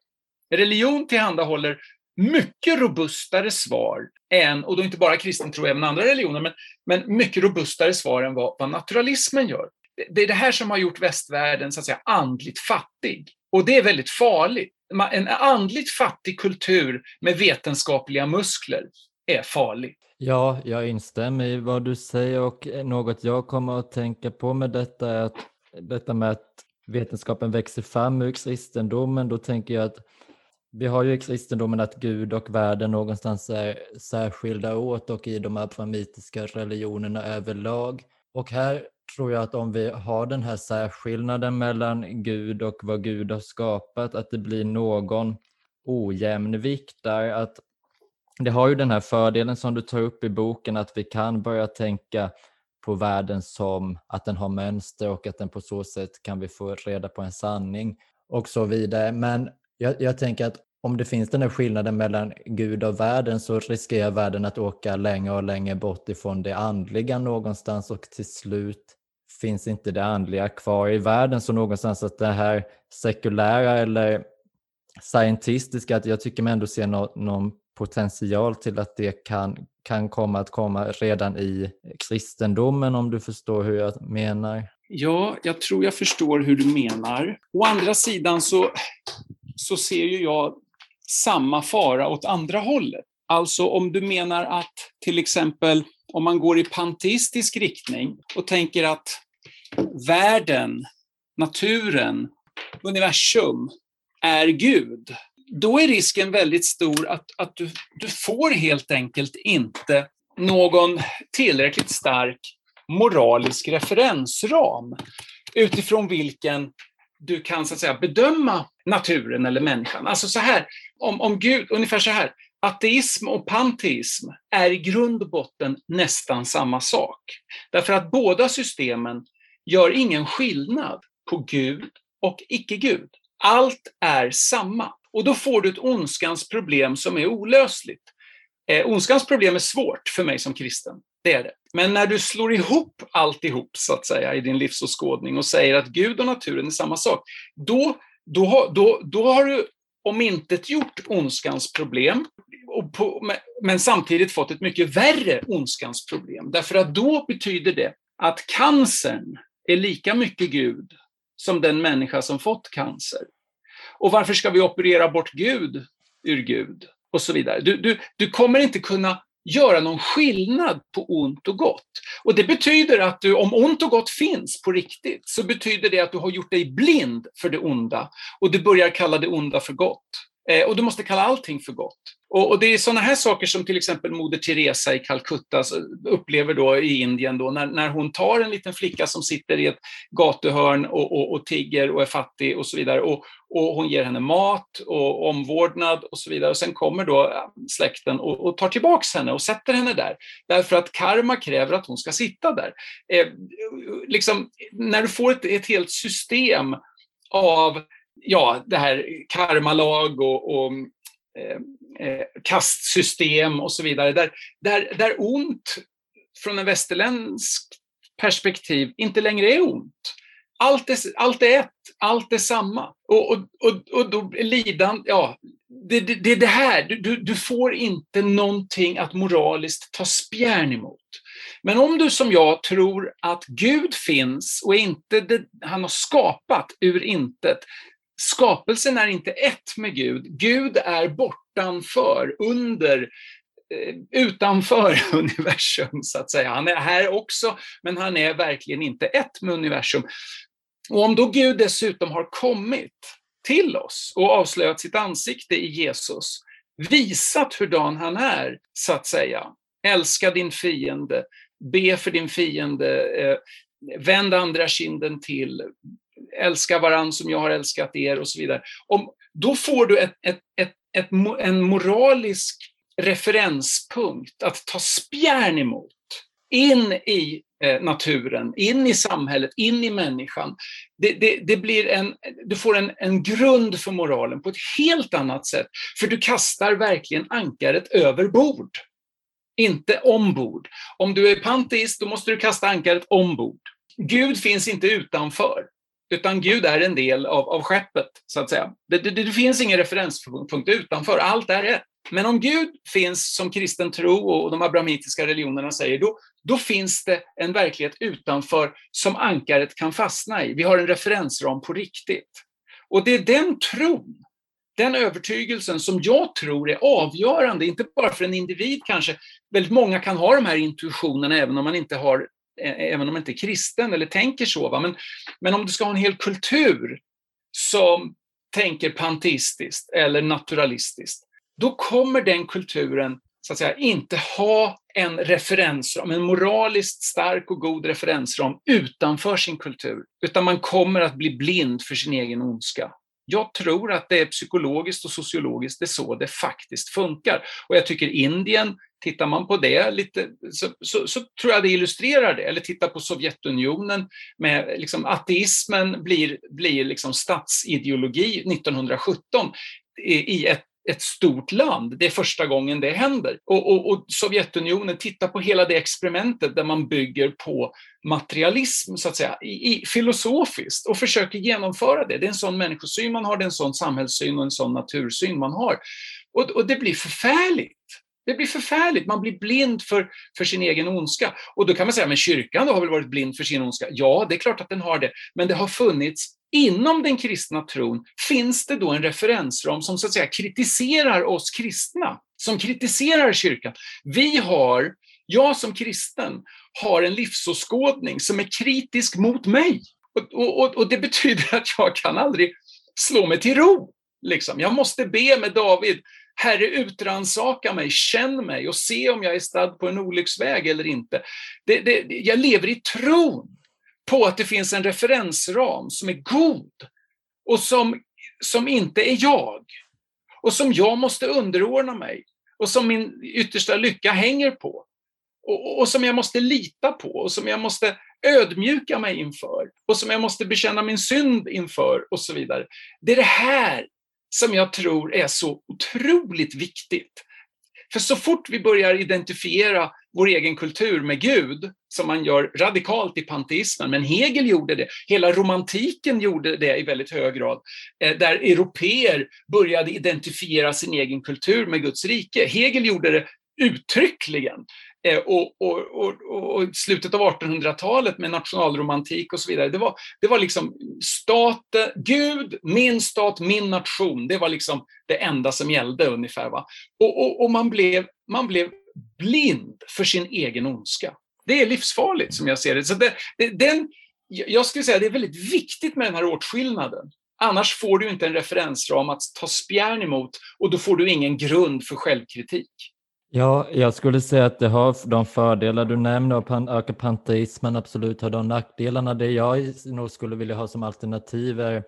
Religion tillhandahåller mycket robustare svar än, och då inte bara kristen tro, även andra religioner, men, men mycket robustare svar än vad, vad naturalismen gör. Det, det är det här som har gjort västvärlden så att säga andligt fattig. Och det är väldigt farligt. En andligt fattig kultur med vetenskapliga muskler är farlig. Ja, jag instämmer i vad du säger och något jag kommer att tänka på med detta är att detta med att vetenskapen växer fram ur kristendomen, då tänker jag att vi har ju i kristendomen att Gud och världen någonstans är särskilda åt och i de abrahamitiska religionerna överlag. Och här tror jag att om vi har den här särskillnaden mellan Gud och vad Gud har skapat, att det blir någon ojämnvikt där, att det har ju den här fördelen som du tar upp i boken att vi kan börja tänka på världen som att den har mönster och att den på så sätt kan vi få reda på en sanning och så vidare. Men jag, jag tänker att om det finns den här skillnaden mellan Gud och världen så riskerar världen att åka längre och längre bort ifrån det andliga någonstans och till slut finns inte det andliga kvar i världen. Så någonstans att det här sekulära eller scientistiska, att jag tycker mig ändå se no någon potential till att det kan, kan komma att komma redan i kristendomen om du förstår hur jag menar. Ja, jag tror jag förstår hur du menar. Å andra sidan så, så ser ju jag samma fara åt andra hållet. Alltså om du menar att till exempel om man går i panteistisk riktning och tänker att världen, naturen, universum är Gud, då är risken väldigt stor att, att du, du får helt enkelt inte någon tillräckligt stark moralisk referensram utifrån vilken du kan så att säga bedöma naturen eller människan. Alltså så här, om, om Gud, ungefär så här, ateism och panteism är i grund och botten nästan samma sak. Därför att båda systemen gör ingen skillnad på Gud och icke-Gud. Allt är samma. Och då får du ett ondskans problem som är olösligt. Eh, ondskans problem är svårt för mig som kristen. Det är det. Men när du slår ihop alltihop, så att säga, i din livsåskådning och säger att Gud och naturen är samma sak, då, då, då, då har du om inte gjort ondskans problem, på, men samtidigt fått ett mycket värre ondskans problem. Därför att då betyder det att cancern är lika mycket Gud som den människa som fått cancer. Och varför ska vi operera bort Gud ur Gud? Och så vidare. Du, du, du kommer inte kunna göra någon skillnad på ont och gott. Och det betyder att du, om ont och gott finns på riktigt, så betyder det att du har gjort dig blind för det onda och du börjar kalla det onda för gott. Eh, och du måste kalla allting för gott. Och, och det är sådana här saker som till exempel Moder Teresa i Calcutta upplever då i Indien då, när, när hon tar en liten flicka som sitter i ett gatuhörn och, och, och tigger och är fattig och så vidare och, och hon ger henne mat och omvårdnad och så vidare. Och sen kommer då släkten och, och tar tillbaks henne och sätter henne där. Därför att karma kräver att hon ska sitta där. Eh, liksom, när du får ett, ett helt system av ja, det här karmalag och, och eh, eh, kastsystem och så vidare, där, där, där ont från en västerländsk perspektiv inte längre är ont. Allt är, allt är ett, allt är samma. Och, och, och, och då lidan, ja, det, det, det är det här, du, du får inte någonting att moraliskt ta spjärn emot. Men om du som jag tror att Gud finns och inte det, han har skapat ur intet, skapelsen är inte ett med Gud. Gud är bortanför, under, eh, utanför [LAUGHS] universum, så att säga. Han är här också, men han är verkligen inte ett med universum. Och om då Gud dessutom har kommit till oss och avslöjat sitt ansikte i Jesus, visat hurdan han är, så att säga. Älska din fiende, be för din fiende, eh, vänd andra kinden till, älska varann som jag har älskat er och så vidare. Om, då får du ett, ett, ett, ett, en moralisk referenspunkt att ta spjärn emot in i eh, naturen, in i samhället, in i människan. Det, det, det, blir en, du får en, en grund för moralen på ett helt annat sätt, för du kastar verkligen ankaret över bord, inte ombord. Om du är panteist, då måste du kasta ankaret ombord. Gud finns inte utanför. Utan Gud är en del av, av skeppet, så att säga. Det, det, det finns ingen referenspunkt utanför, allt är ett. Men om Gud finns som kristen tro och de abrahamitiska religionerna säger, då, då finns det en verklighet utanför som ankaret kan fastna i. Vi har en referensram på riktigt. Och det är den tron, den övertygelsen som jag tror är avgörande, inte bara för en individ kanske. Väldigt många kan ha de här intuitionerna även om man inte har även om man inte är kristen eller tänker så. Va? Men, men om du ska ha en hel kultur som tänker panteistiskt eller naturalistiskt, då kommer den kulturen så att säga, inte ha en referensram, en moraliskt stark och god referensram utanför sin kultur, utan man kommer att bli blind för sin egen ondska. Jag tror att det är psykologiskt och sociologiskt, det är så det faktiskt funkar. Och jag tycker Indien Tittar man på det lite, så, så, så, tror jag det illustrerar det. Eller titta på Sovjetunionen med liksom, ateismen blir, blir liksom statsideologi 1917 i ett ett stort land. Det är första gången det händer. Och, och, och, Sovjetunionen, titta på hela det experimentet där man bygger på materialism, så att säga, i, i, filosofiskt och försöker genomföra det. Det är en sån människosyn man har, det är en sån samhällssyn och en sån natursyn man har. Och, och det blir förfärligt. Det blir förfärligt. Man blir blind för, för sin egen ondska. Och då kan man säga, men kyrkan då har väl varit blind för sin ondska? Ja, det är klart att den har det. Men det har funnits inom den kristna tron finns det då en referensram som så att säga kritiserar oss kristna, som kritiserar kyrkan. Vi har, jag som kristen, har en livsåskådning som är kritisk mot mig. Och, och, och det betyder att jag kan aldrig slå mig till ro. Liksom. Jag måste be med David, Herre utransaka mig, känn mig och se om jag är stadd på en olycksväg eller inte. Det, det, jag lever i tron på att det finns en referensram som är god och som, som inte är jag. Och som jag måste underordna mig och som min yttersta lycka hänger på. Och, och, som jag måste lita på och som jag måste ödmjuka mig inför och som jag måste bekänna min synd inför och så vidare. Det är det här som jag tror är så otroligt viktigt. För så fort vi börjar identifiera vår egen kultur med Gud, som man gör radikalt i panteismen, men Hegel gjorde det, hela romantiken gjorde det i väldigt hög grad, eh, där europeer började identifiera sin egen kultur med Guds rike. Hegel gjorde det uttryckligen. Eh, och, och, och, och, slutet av 1800-talet med nationalromantik och så vidare. Det var, det var liksom staten, Gud, min stat, min nation. Det var liksom det enda som gällde ungefär. Va? Och, och, man, blev, man blev blind för sin egen ondska. Det är livsfarligt som jag ser det. Så det, det, den, jag skulle säga att det är väldigt viktigt med den här åtskillnaden. Annars får du inte en referensram att ta spjärn emot och då får du ingen grund för självkritik. Ja, jag skulle säga att det har de fördelar du nämner och pan akapanteismen absolut har de nackdelarna. Det jag nog skulle vilja ha som alternativ är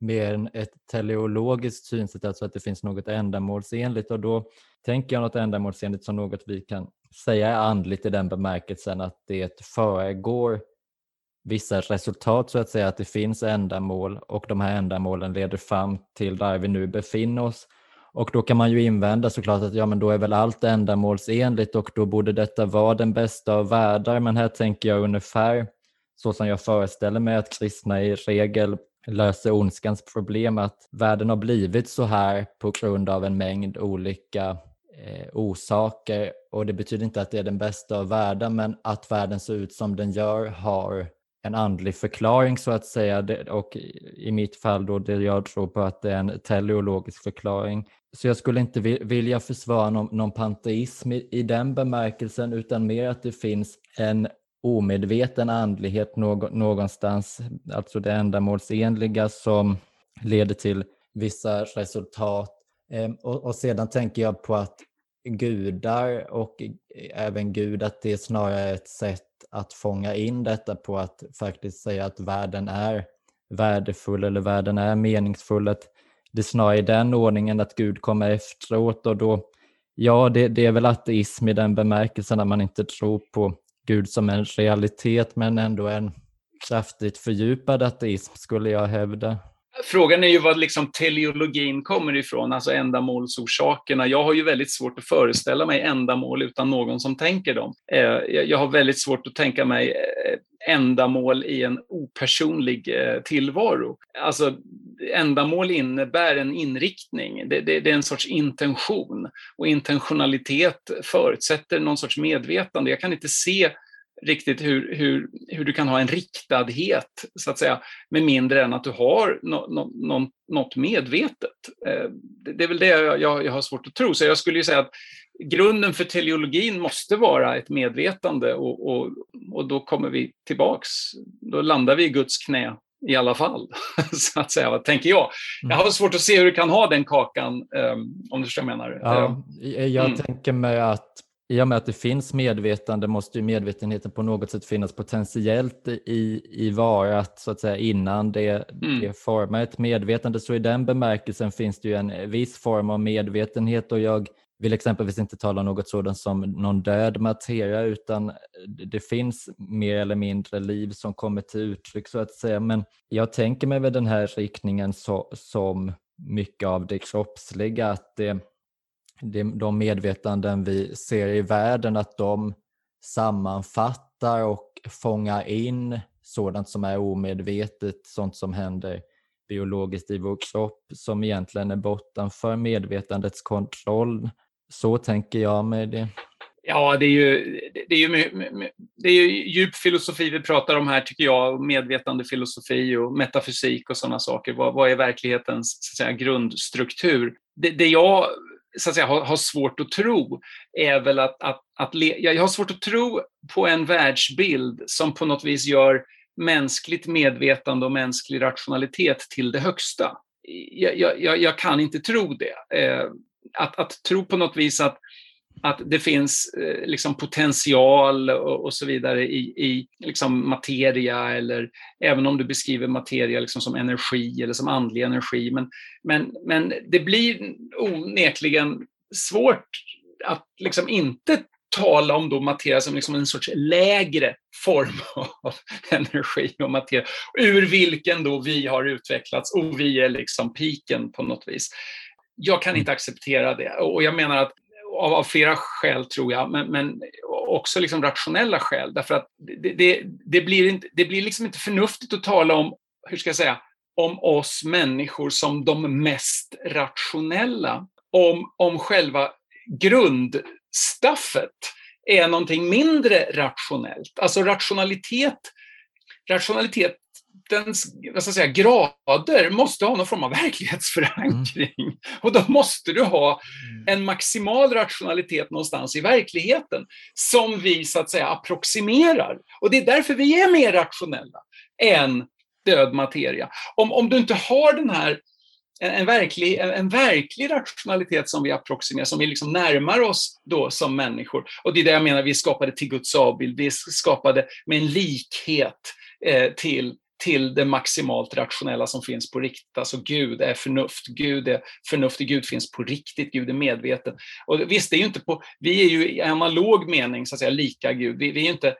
mer ett teleologiskt synsätt, alltså att det finns något ändamålsenligt och då tänker jag något ändamålsenligt som något vi kan säga är andligt i den bemärkelsen att det föregår vissa resultat så att säga, att det finns ändamål och de här ändamålen leder fram till där vi nu befinner oss och då kan man ju invända såklart att ja, men då är väl allt ändamålsenligt och då borde detta vara den bästa av världar. Men här tänker jag ungefär så som jag föreställer mig att kristna i regel löser ondskans problem, att världen har blivit så här på grund av en mängd olika eh, orsaker och det betyder inte att det är den bästa av världar men att världen ser ut som den gör har en andlig förklaring så att säga och i mitt fall då det jag tror på att det är en teleologisk förklaring. Så jag skulle inte vilja försvara någon, någon panteism i, i den bemärkelsen utan mer att det finns en omedveten andlighet någonstans, alltså det ändamålsenliga som leder till vissa resultat. Ehm, och, och sedan tänker jag på att gudar och även Gud, att det är snarare ett sätt att fånga in detta på att faktiskt säga att världen är värdefull eller världen är meningsfull. Att det är snarare i den ordningen att Gud kommer efteråt och då, ja det, det är väl ateism i den bemärkelsen att man inte tror på Gud som en realitet men ändå en kraftigt fördjupad ateism skulle jag hävda. Frågan är ju var liksom teleologin kommer ifrån, alltså ändamålsorsakerna. Jag har ju väldigt svårt att föreställa mig ändamål utan någon som tänker dem. Eh, jag har väldigt svårt att tänka mig eh, ändamål i en opersonlig eh, tillvaro. Alltså, ändamål innebär en inriktning, det, det, det, är en sorts intention. Och intentionalitet förutsätter någon sorts medvetande. Jag kan inte se riktigt hur, hur, hur du kan ha en riktadhet, så att säga, med mindre än att du har no, no, no, något medvetet. Eh, det är väl det jag, jag, har svårt att tro. Så jag skulle ju säga att grunden för teleologin måste vara ett medvetande och, och, och då kommer vi tillbaks, då landar vi i Guds knä i alla fall, [LAUGHS] så att säga, vad tänker jag. Jag har mm. svårt att se hur du kan ha den kakan, um, om du förstår vad jag menar. Ja, jag mm. tänker mig att i och med att det finns medvetande måste ju medvetenheten på något sätt finnas potentiellt i, i varat så att säga innan det, mm. det formar ett medvetande. Så i den bemärkelsen finns det ju en viss form av medvetenhet och jag vill exempelvis inte tala om något sådant som någon död materia utan det finns mer eller mindre liv som kommer till uttryck så att säga. Men jag tänker mig väl den här riktningen så, som mycket av det kroppsliga, att det, de medvetanden vi ser i världen, att de sammanfattar och fångar in sådant som är omedvetet, sånt som händer biologiskt i vår kropp som egentligen är bortanför medvetandets kontroll. Så tänker jag med det. Ja, det är ju, det är ju, det är ju djup filosofi vi pratar om här, tycker jag. Medvetande filosofi och metafysik och sådana saker. Vad, vad är verklighetens så att säga, grundstruktur? Det, det jag så att säga, har, har, svårt att tro är väl att, att, att le, jag har svårt att tro på en världsbild som på något vis gör mänskligt medvetande och mänsklig rationalitet till det högsta. Jag, jag, jag kan inte tro det. Eh, att, att tro på något vis att, att det finns eh, liksom potential och, och, så vidare i, i liksom materia, eller även om du beskriver materia liksom som energi eller som andlig energi. Men, men, men det blir onekligen svårt att liksom inte tala om då materia som liksom en sorts lägre form [LAUGHS] av energi och materia, ur vilken då vi har utvecklats och vi är liksom piken på något vis. Jag kan inte acceptera det och jag menar att av, av flera skäl tror jag, men, men också liksom rationella skäl. Därför att det, det, det, blir inte, det blir liksom inte förnuftigt att tala om, hur ska jag säga, om oss människor som de mest rationella. Om, om själva grundstaffet är någonting mindre rationellt. Alltså rationalitet, rationalitet dens vad ska jag säga, grader måste ha någon form av verklighetsförankring. Mm. Och då måste du ha mm. en maximal rationalitet någonstans i verkligheten som vi så att säga approximerar. Och det är därför vi är mer rationella än död materia. Om, om du inte har den här en, en, verklig, en, en, verklig rationalitet som vi approximerar, som vi liksom närmar oss då som människor. Och det är det jag menar, vi skapade till Guds avbild, vi skapade med en likhet eh, till till det maximalt rationella som finns på riktigt. Alltså Gud är förnuft, Gud är förnuftig, Gud finns på riktigt, Gud är medveten. Och visst, det är ju inte på, vi är ju i analog mening så att säga lika Gud. Vi, vi är inte,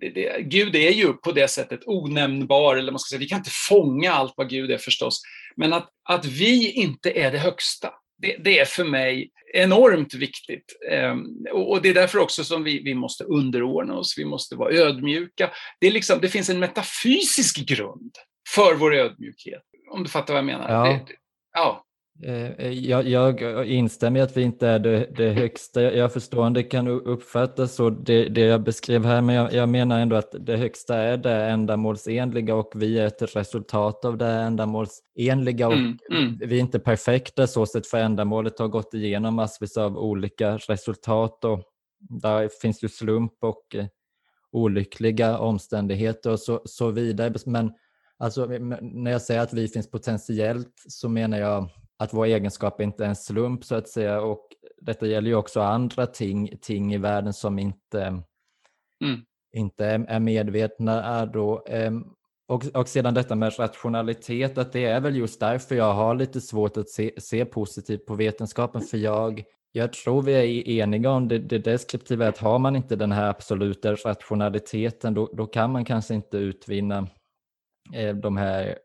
det, det, Gud är ju på det sättet onämnbar, eller man ska säga, vi kan inte fånga allt vad Gud är förstås. Men att, att vi inte är det högsta, det, det är för mig enormt viktigt. Ehm, och det är därför också som vi, vi måste underordna oss, vi måste vara ödmjuka. Det, är liksom, det finns en metafysisk grund för vår ödmjukhet, om du fattar vad jag menar. Ja. Det, ja. Eh, eh, jag, jag instämmer i att vi inte är det, det högsta. Jag förstår om det kan uppfattas så, det, det jag beskrev här, men jag, jag, menar ändå att det högsta är det ändamålsenliga och vi är ett resultat av det ändamålsenliga. Och mm, mm. Vi är inte perfekta så sett för ändamålet har gått igenom massvis av olika resultat och där finns ju slump och eh, olyckliga omständigheter och så, så vidare. Men alltså, när jag säger att vi finns potentiellt så menar jag att vår egenskap inte är en slump så att säga. Och detta gäller ju också andra ting, ting i världen som inte, mm. inte är medvetna. Är då, ehm, och, och sedan detta med rationalitet, att det är väl just därför jag har lite svårt att se, se positivt på vetenskapen. För jag, jag tror vi är eniga om det, det deskriptiva, att har man inte den här absoluta rationaliteten, då, då kan man kanske inte utvinna eh, de här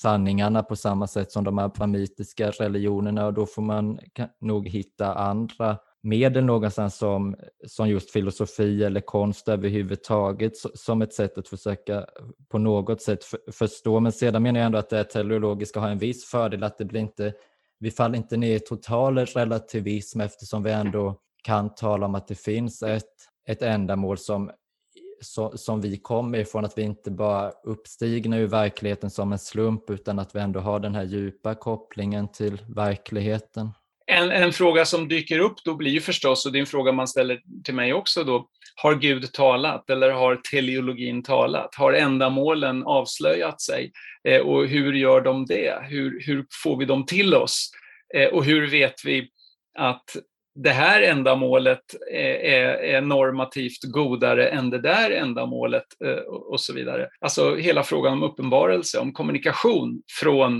sanningarna på samma sätt som de abramitiska religionerna och då får man nog hitta andra medel någonstans som, som just filosofi eller konst överhuvudtaget som ett sätt att försöka på något sätt förstå. Men sedan menar jag ändå att det teleologiska har en viss fördel att det blir inte, vi faller inte ner i total relativism eftersom vi ändå kan tala om att det finns ett, ett ändamål som så, som vi kommer ifrån, att vi inte bara uppstigna ur verkligheten som en slump utan att vi ändå har den här djupa kopplingen till verkligheten. En, en, fråga som dyker upp då blir ju förstås, och det är en fråga man ställer till mig också då, har Gud talat eller har teleologin talat? Har ändamålen avslöjat sig? Eh, och hur gör de det? Hur, hur får vi dem till oss? Eh, och hur vet vi att det här ändamålet eh, är, är, normativt godare än det där ändamålet eh, och så vidare. Alltså hela frågan om uppenbarelse, om kommunikation från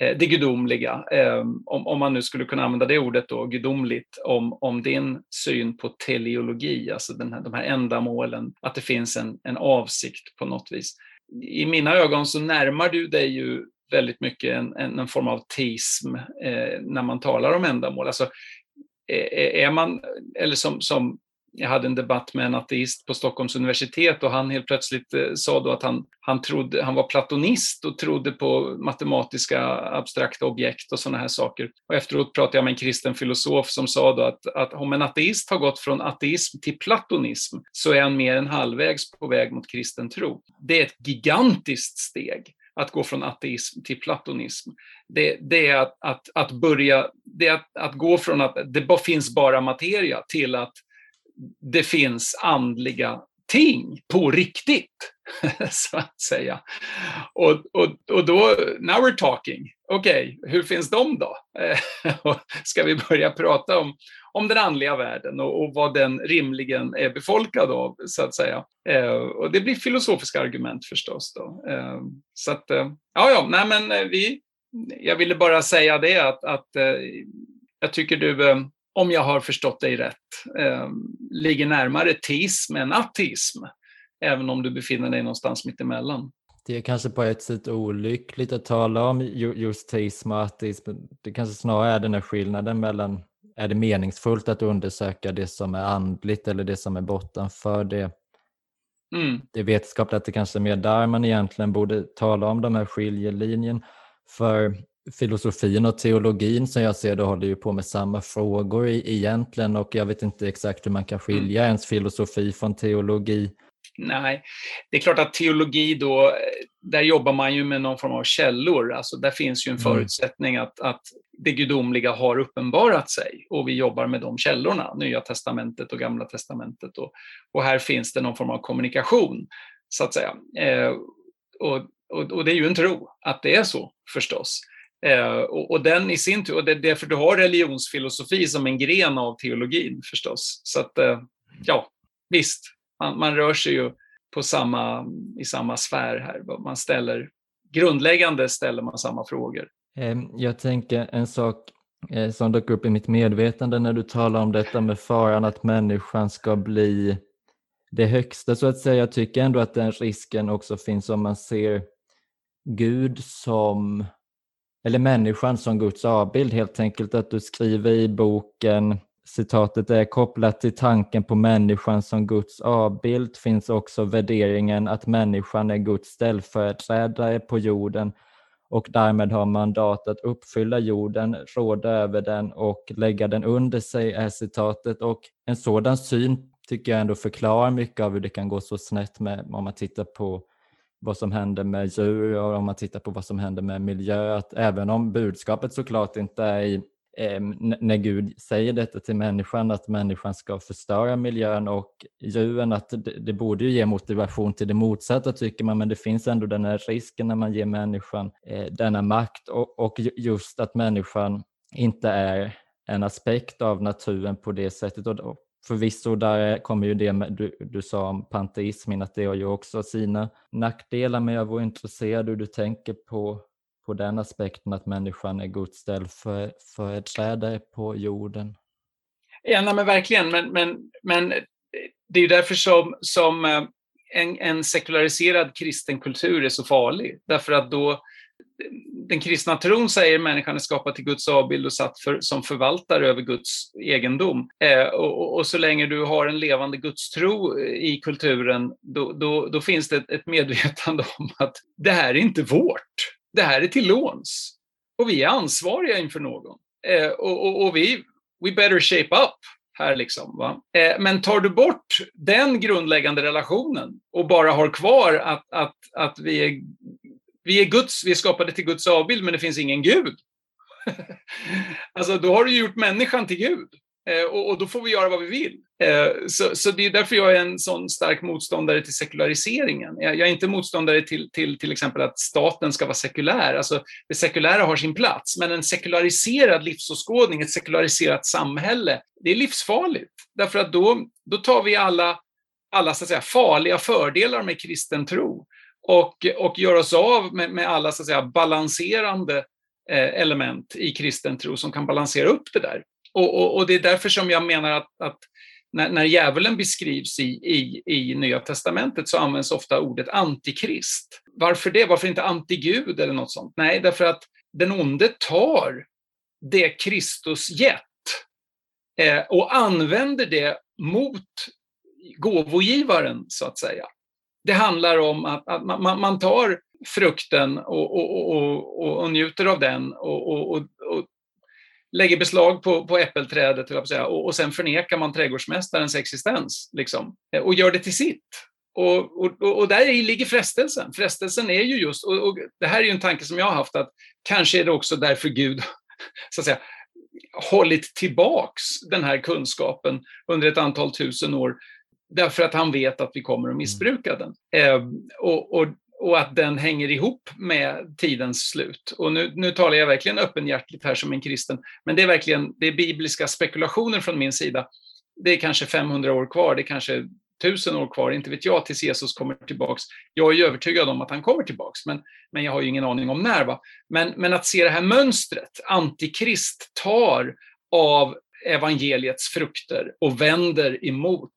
eh, det gudomliga, eh, om, om man nu skulle kunna använda det ordet då, gudomligt, om, om din syn på teleologi, alltså den här, de här ändamålen, att det finns en, en avsikt på något vis. I mina ögon så närmar du dig ju väldigt mycket en, en, en form av teism eh, när man talar om ändamål. Alltså, är man, eller som, som jag hade en debatt med en ateist på Stockholms universitet och han helt plötsligt eh, sa då att han, han, trodde, han var platonist och trodde på matematiska abstrakta objekt och sådana här saker. Och efteråt pratade jag med en kristen filosof som sa då att, att om en ateist har gått från ateism till platonism så är han mer än halvvägs på väg mot kristen tro. Det är ett gigantiskt steg att gå från ateism till platonism. Det, det är att, att, att börja, det är att, att gå från att det bara finns bara materia till att det finns andliga ting på riktigt, [LAUGHS] så att säga. Och, och, och då, now we're talking. Okej, okay, hur finns de då? [LAUGHS] Ska vi börja prata om, om den andliga världen och, och vad den rimligen är befolkad av, så att säga. Eh, och det blir filosofiska argument förstås. Då. Eh, så att, eh, ja, ja, nej men eh, vi, jag ville bara säga det att, att jag tycker du om jag har förstått dig rätt, eh, ligger närmare teism än ateism, även om du befinner dig någonstans mittemellan. Det är kanske på ett sätt olyckligt att tala om just teism och ateism. Det kanske snarare är den här skillnaden mellan, är det meningsfullt att undersöka det som är andligt eller det som är bortanför det? Mm. Det är vetenskapligt att det kanske är mer där man egentligen borde tala om de här skiljelinjen. För filosofin och teologin som jag ser det håller ju på med samma frågor egentligen och jag vet inte exakt hur man kan skilja mm. ens filosofi från teologi. Nej, det är klart att teologi då, där jobbar man ju med någon form av källor, alltså där finns ju en mm. förutsättning att, att det gudomliga har uppenbarat sig och vi jobbar med de källorna, Nya Testamentet och Gamla Testamentet och, och här finns det någon form av kommunikation, så att säga. Eh, och, och, och, det är ju en tro att det är så förstås. Eh, och, och, den i sin tur, och det är därför du har religionsfilosofi som en gren av teologin förstås. Så att, eh, ja, visst, man, man, rör sig ju på samma, i samma sfär här. Man ställer, grundläggande ställer man samma frågor. Jag tänker en sak eh, som dök upp i mitt medvetande när du talar om detta med faran att människan ska bli det högsta så att säga. Jag tycker ändå att den risken också finns om man ser Gud som eller människan som Guds avbild helt enkelt. Att du skriver i boken, citatet är kopplat till tanken på människan som Guds avbild finns också värderingen att människan är Guds ställföreträdare på jorden och därmed har mandat att uppfylla jorden, råda över den och lägga den under sig, är citatet. Och en sådan syn tycker jag ändå förklarar mycket av hur det kan gå så snett med, om man tittar på vad som händer med djur och om man tittar på vad som händer med miljö, att även om budskapet såklart inte är i, eh, när Gud säger detta till människan, att människan ska förstöra miljön och djuren, att det, det, borde ju ge motivation till det motsatta tycker man, men det finns ändå den här risken när man ger människan eh, denna makt och, och just att människan inte är en aspekt av naturen på det sättet. Och Förvisso, där kommer ju det med, du, du sa om panteismen, att det har ju också sina nackdelar, men jag vore intresserad hur du tänker på, på den aspekten att människan är Guds ställföreträdare på jorden. Ja, nej, men verkligen, men, men, men eh, det är ju därför som, som eh, en, en sekulariserad kristen kultur är så farlig, därför att då den kristna tron säger att människan är skapad till Guds avbild och satt för, som förvaltare över Guds egendom. Eh, och, och, så länge du har en levande gudstro eh, i kulturen, då, då, då finns det ett, ett medvetande om att det här är inte vårt. Det här är till låns. Och vi är ansvariga inför någon. Eh, och, och, och, vi, we better shape up här liksom. Va? Eh, men tar du bort den grundläggande relationen och bara har kvar att, att, att vi är vi är Guds, vi är skapade till Guds avbild, men det finns ingen Gud. [LAUGHS] alltså, då har du gjort människan till Gud. Eh, och, och, då får vi göra vad vi vill. Eh, så, så, det är därför jag är en sån stark motståndare till sekulariseringen. Jag, jag är inte motståndare till, till till exempel att staten ska vara sekulär. Alltså, det sekulära har sin plats, men en sekulariserad livsåskådning, ett sekulariserat samhälle, det är livsfarligt. Därför att då, då tar vi alla, alla så att säga, farliga fördelar med kristen tro och, och gör oss av med, med alla så att säga, balanserande eh, element i kristen tro som kan balansera upp det där. Och, och, och det är därför som jag menar att, att när, när djävulen beskrivs i, i, i Nya Testamentet så används ofta ordet antikrist. Varför det? Varför inte antigud eller något sånt? Nej, därför att den onde tar det Kristus gett eh, och använder det mot gåvogivaren, så att säga. Det handlar om att, att man, man, tar frukten och, och, och, och, njuter av den och, lägger beslag på, på äppelträdet och, och sen förnekar man trädgårdsmästarens existens liksom, och gör det till sitt. Och, och, och där ligger frestelsen. Frestelsen är ju just, och, och, det här är ju en tanke som jag har haft, att kanske är det också därför Gud [LAUGHS] så att säga, hållit tillbaks den här kunskapen under ett antal tusen år, därför att han vet att vi kommer att missbruka den. Eh, och, och, och att den hänger ihop med tidens slut. Och nu, nu talar jag verkligen öppenhjärtligt här som en kristen, men det är verkligen det är bibliska spekulationer från min sida. Det är kanske 500 år kvar, det är kanske tusen år kvar, inte vet jag, tills Jesus kommer tillbaks. Jag är ju övertygad om att han kommer tillbaks, men, men jag har ju ingen aning om när. Va? Men, men att se det här mönstret, antikrist tar av evangeliets frukter och vänder emot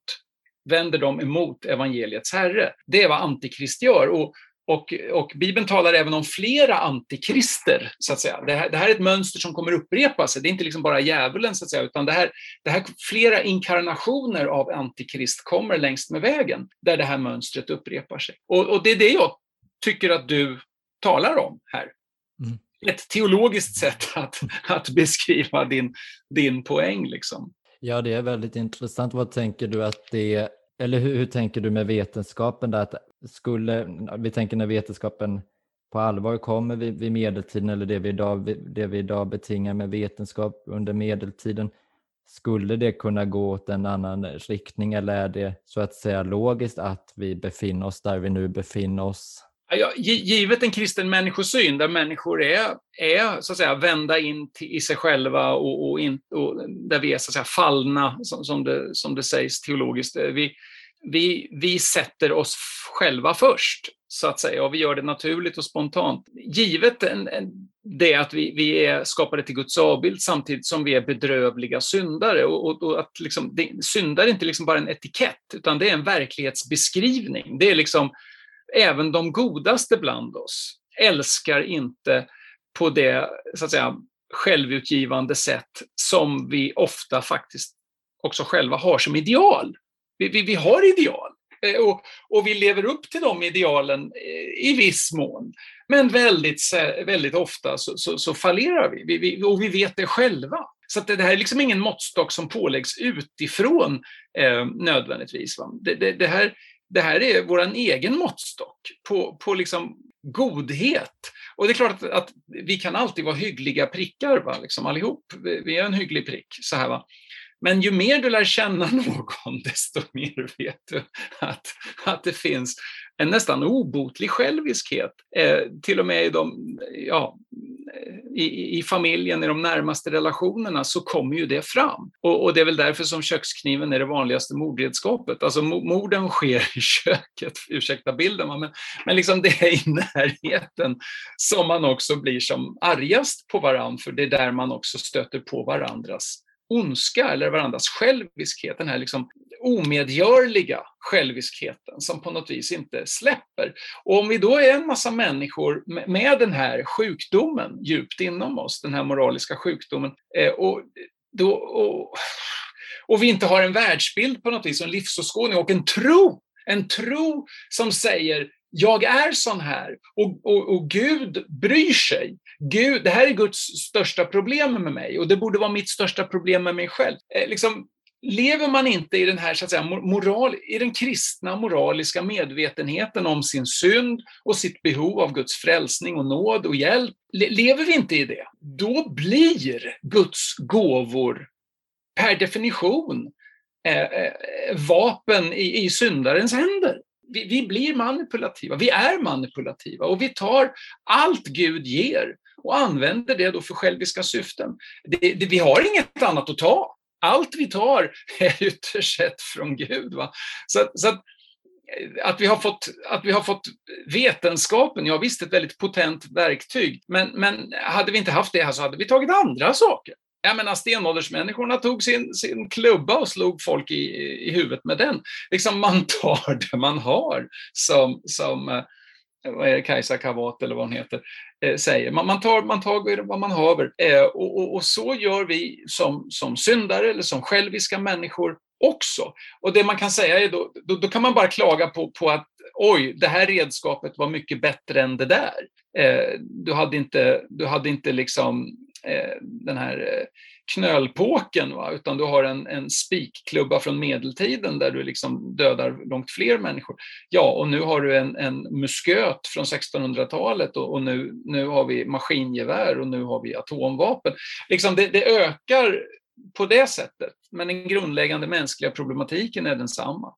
vänder dem emot evangeliets herre. Det är vad antikrist gör. Och, och, och Bibeln talar även om flera antikrister, så att säga. Det här, det här är ett mönster som kommer upprepa sig. Det är inte liksom bara djävulen, så att säga, utan det här, det här, flera inkarnationer av antikrist kommer längs med vägen, där det här mönstret upprepar sig. Och, och det är det jag tycker att du talar om här. Mm. Ett teologiskt sätt att, att beskriva din, din poäng. Liksom. Ja, det är väldigt intressant. Vad tänker du att det eller hur, hur, tänker du med vetenskapen där? Att skulle, vi tänker när vetenskapen på allvar kommer vid, vid medeltiden eller det vi, idag, det vi idag betingar med vetenskap under medeltiden, skulle det kunna gå åt en annan riktning eller är det så att säga logiskt att vi befinner oss där vi nu befinner oss? Ja, givet en kristen människosyn där människor är, är så att säga, vända in till, i sig själva och, och, in, och där vi är så att säga, fallna, som, som, det, som det sägs teologiskt. Vi, vi, vi sätter oss själva först, så att säga, och vi gör det naturligt och spontant. Givet en, en, det att vi, vi är skapade till Guds avbild samtidigt som vi är bedrövliga syndare. Och, och, och att liksom, det, syndare är inte liksom bara en etikett, utan det är en verklighetsbeskrivning. Det är liksom även de godaste bland oss älskar inte på det så att säga, självutgivande sätt som vi ofta faktiskt också själva har som ideal. Vi, vi, vi har ideal eh, och, och, vi lever upp till de idealen eh, i viss mån. Men väldigt, väldigt ofta så, så, så fallerar vi. Vi, vi, och vi vet det själva. Så det, det här är liksom ingen måttstock som påläggs utifrån eh, nödvändigtvis. Det, det, det, här, det här är vår egen måttstock på, på liksom godhet. Och det är klart att, att, vi kan alltid vara hyggliga prickar, va? Liksom allihop. Vi är en hygglig prick. Så här, va? Men ju mer du lär känna [LAUGHS] någon, desto mer vet du att, att det finns en nästan obotlig själviskhet. Eh, till och med i, de, ja, i, i, familjen, i de närmaste relationerna, så kommer ju det fram. Och, och, det är väl därför som kökskniven är det vanligaste mordredskapet. Alltså morden sker i köket, [LAUGHS] ursäkta bilden, men, men liksom det är i närheten som man också blir som argast på varandra, för det är där man också stöter på varandras ondska eller varandras själviskhet, den här liksom omedgörliga själviskheten som på något vis inte släpper. Och om vi då är en massa människor med den här sjukdomen djupt inom oss, den här moraliska sjukdomen, eh, och, då, och, och vi inte har en världsbild på något vis, en livsåskådning och en tro, en tro som säger jag är sån här och, och, och, Gud bryr sig. Gud, det här är Guds största problem med mig och det borde vara mitt största problem med mig själv. Eh, liksom, lever man inte i den här så att säga, moral, i den kristna moraliska medvetenheten om sin synd och sitt behov av Guds frälsning och nåd och hjälp, lever vi inte i det, då blir Guds gåvor per definition eh, eh, vapen i, i syndarens händer vi, vi blir manipulativa, vi är manipulativa och vi tar allt Gud ger och använder det då för själviska syften. Det, det, vi har inget annat att ta. Allt vi tar är [LAUGHS] ytterst sett från Gud. Va? Så, så att vi, har fått, att vi har fått vetenskapen, ja visst ett väldigt potent verktyg, men, men hade vi inte haft det här så hade vi tagit andra saker. Jag menar stenåldersmänniskorna tog sin, sin klubba och slog folk i, i huvudet med den. Liksom man tar [LAUGHS] det man har, som, som eh, vad är det, Kajsa Kavat eller vad hon heter, eh, säger. Man, man, tar, man tar vad man haver. Eh, och, och, och, så gör vi som, som syndare eller som själviska människor också. Och det man kan säga är då, då, då kan man bara klaga på, på att oj, det här redskapet var mycket bättre än det där. Eh, du hade inte, du hade inte liksom eh, den här eh, knölpåken, va? utan du har en, en spikklubba från medeltiden där du liksom dödar långt fler människor. Ja, och nu har du en, en musköt från 1600-talet och, och, nu, nu har vi maskingevär och nu har vi atomvapen. Liksom det, det ökar på det sättet, men den grundläggande mänskliga problematiken är densamma.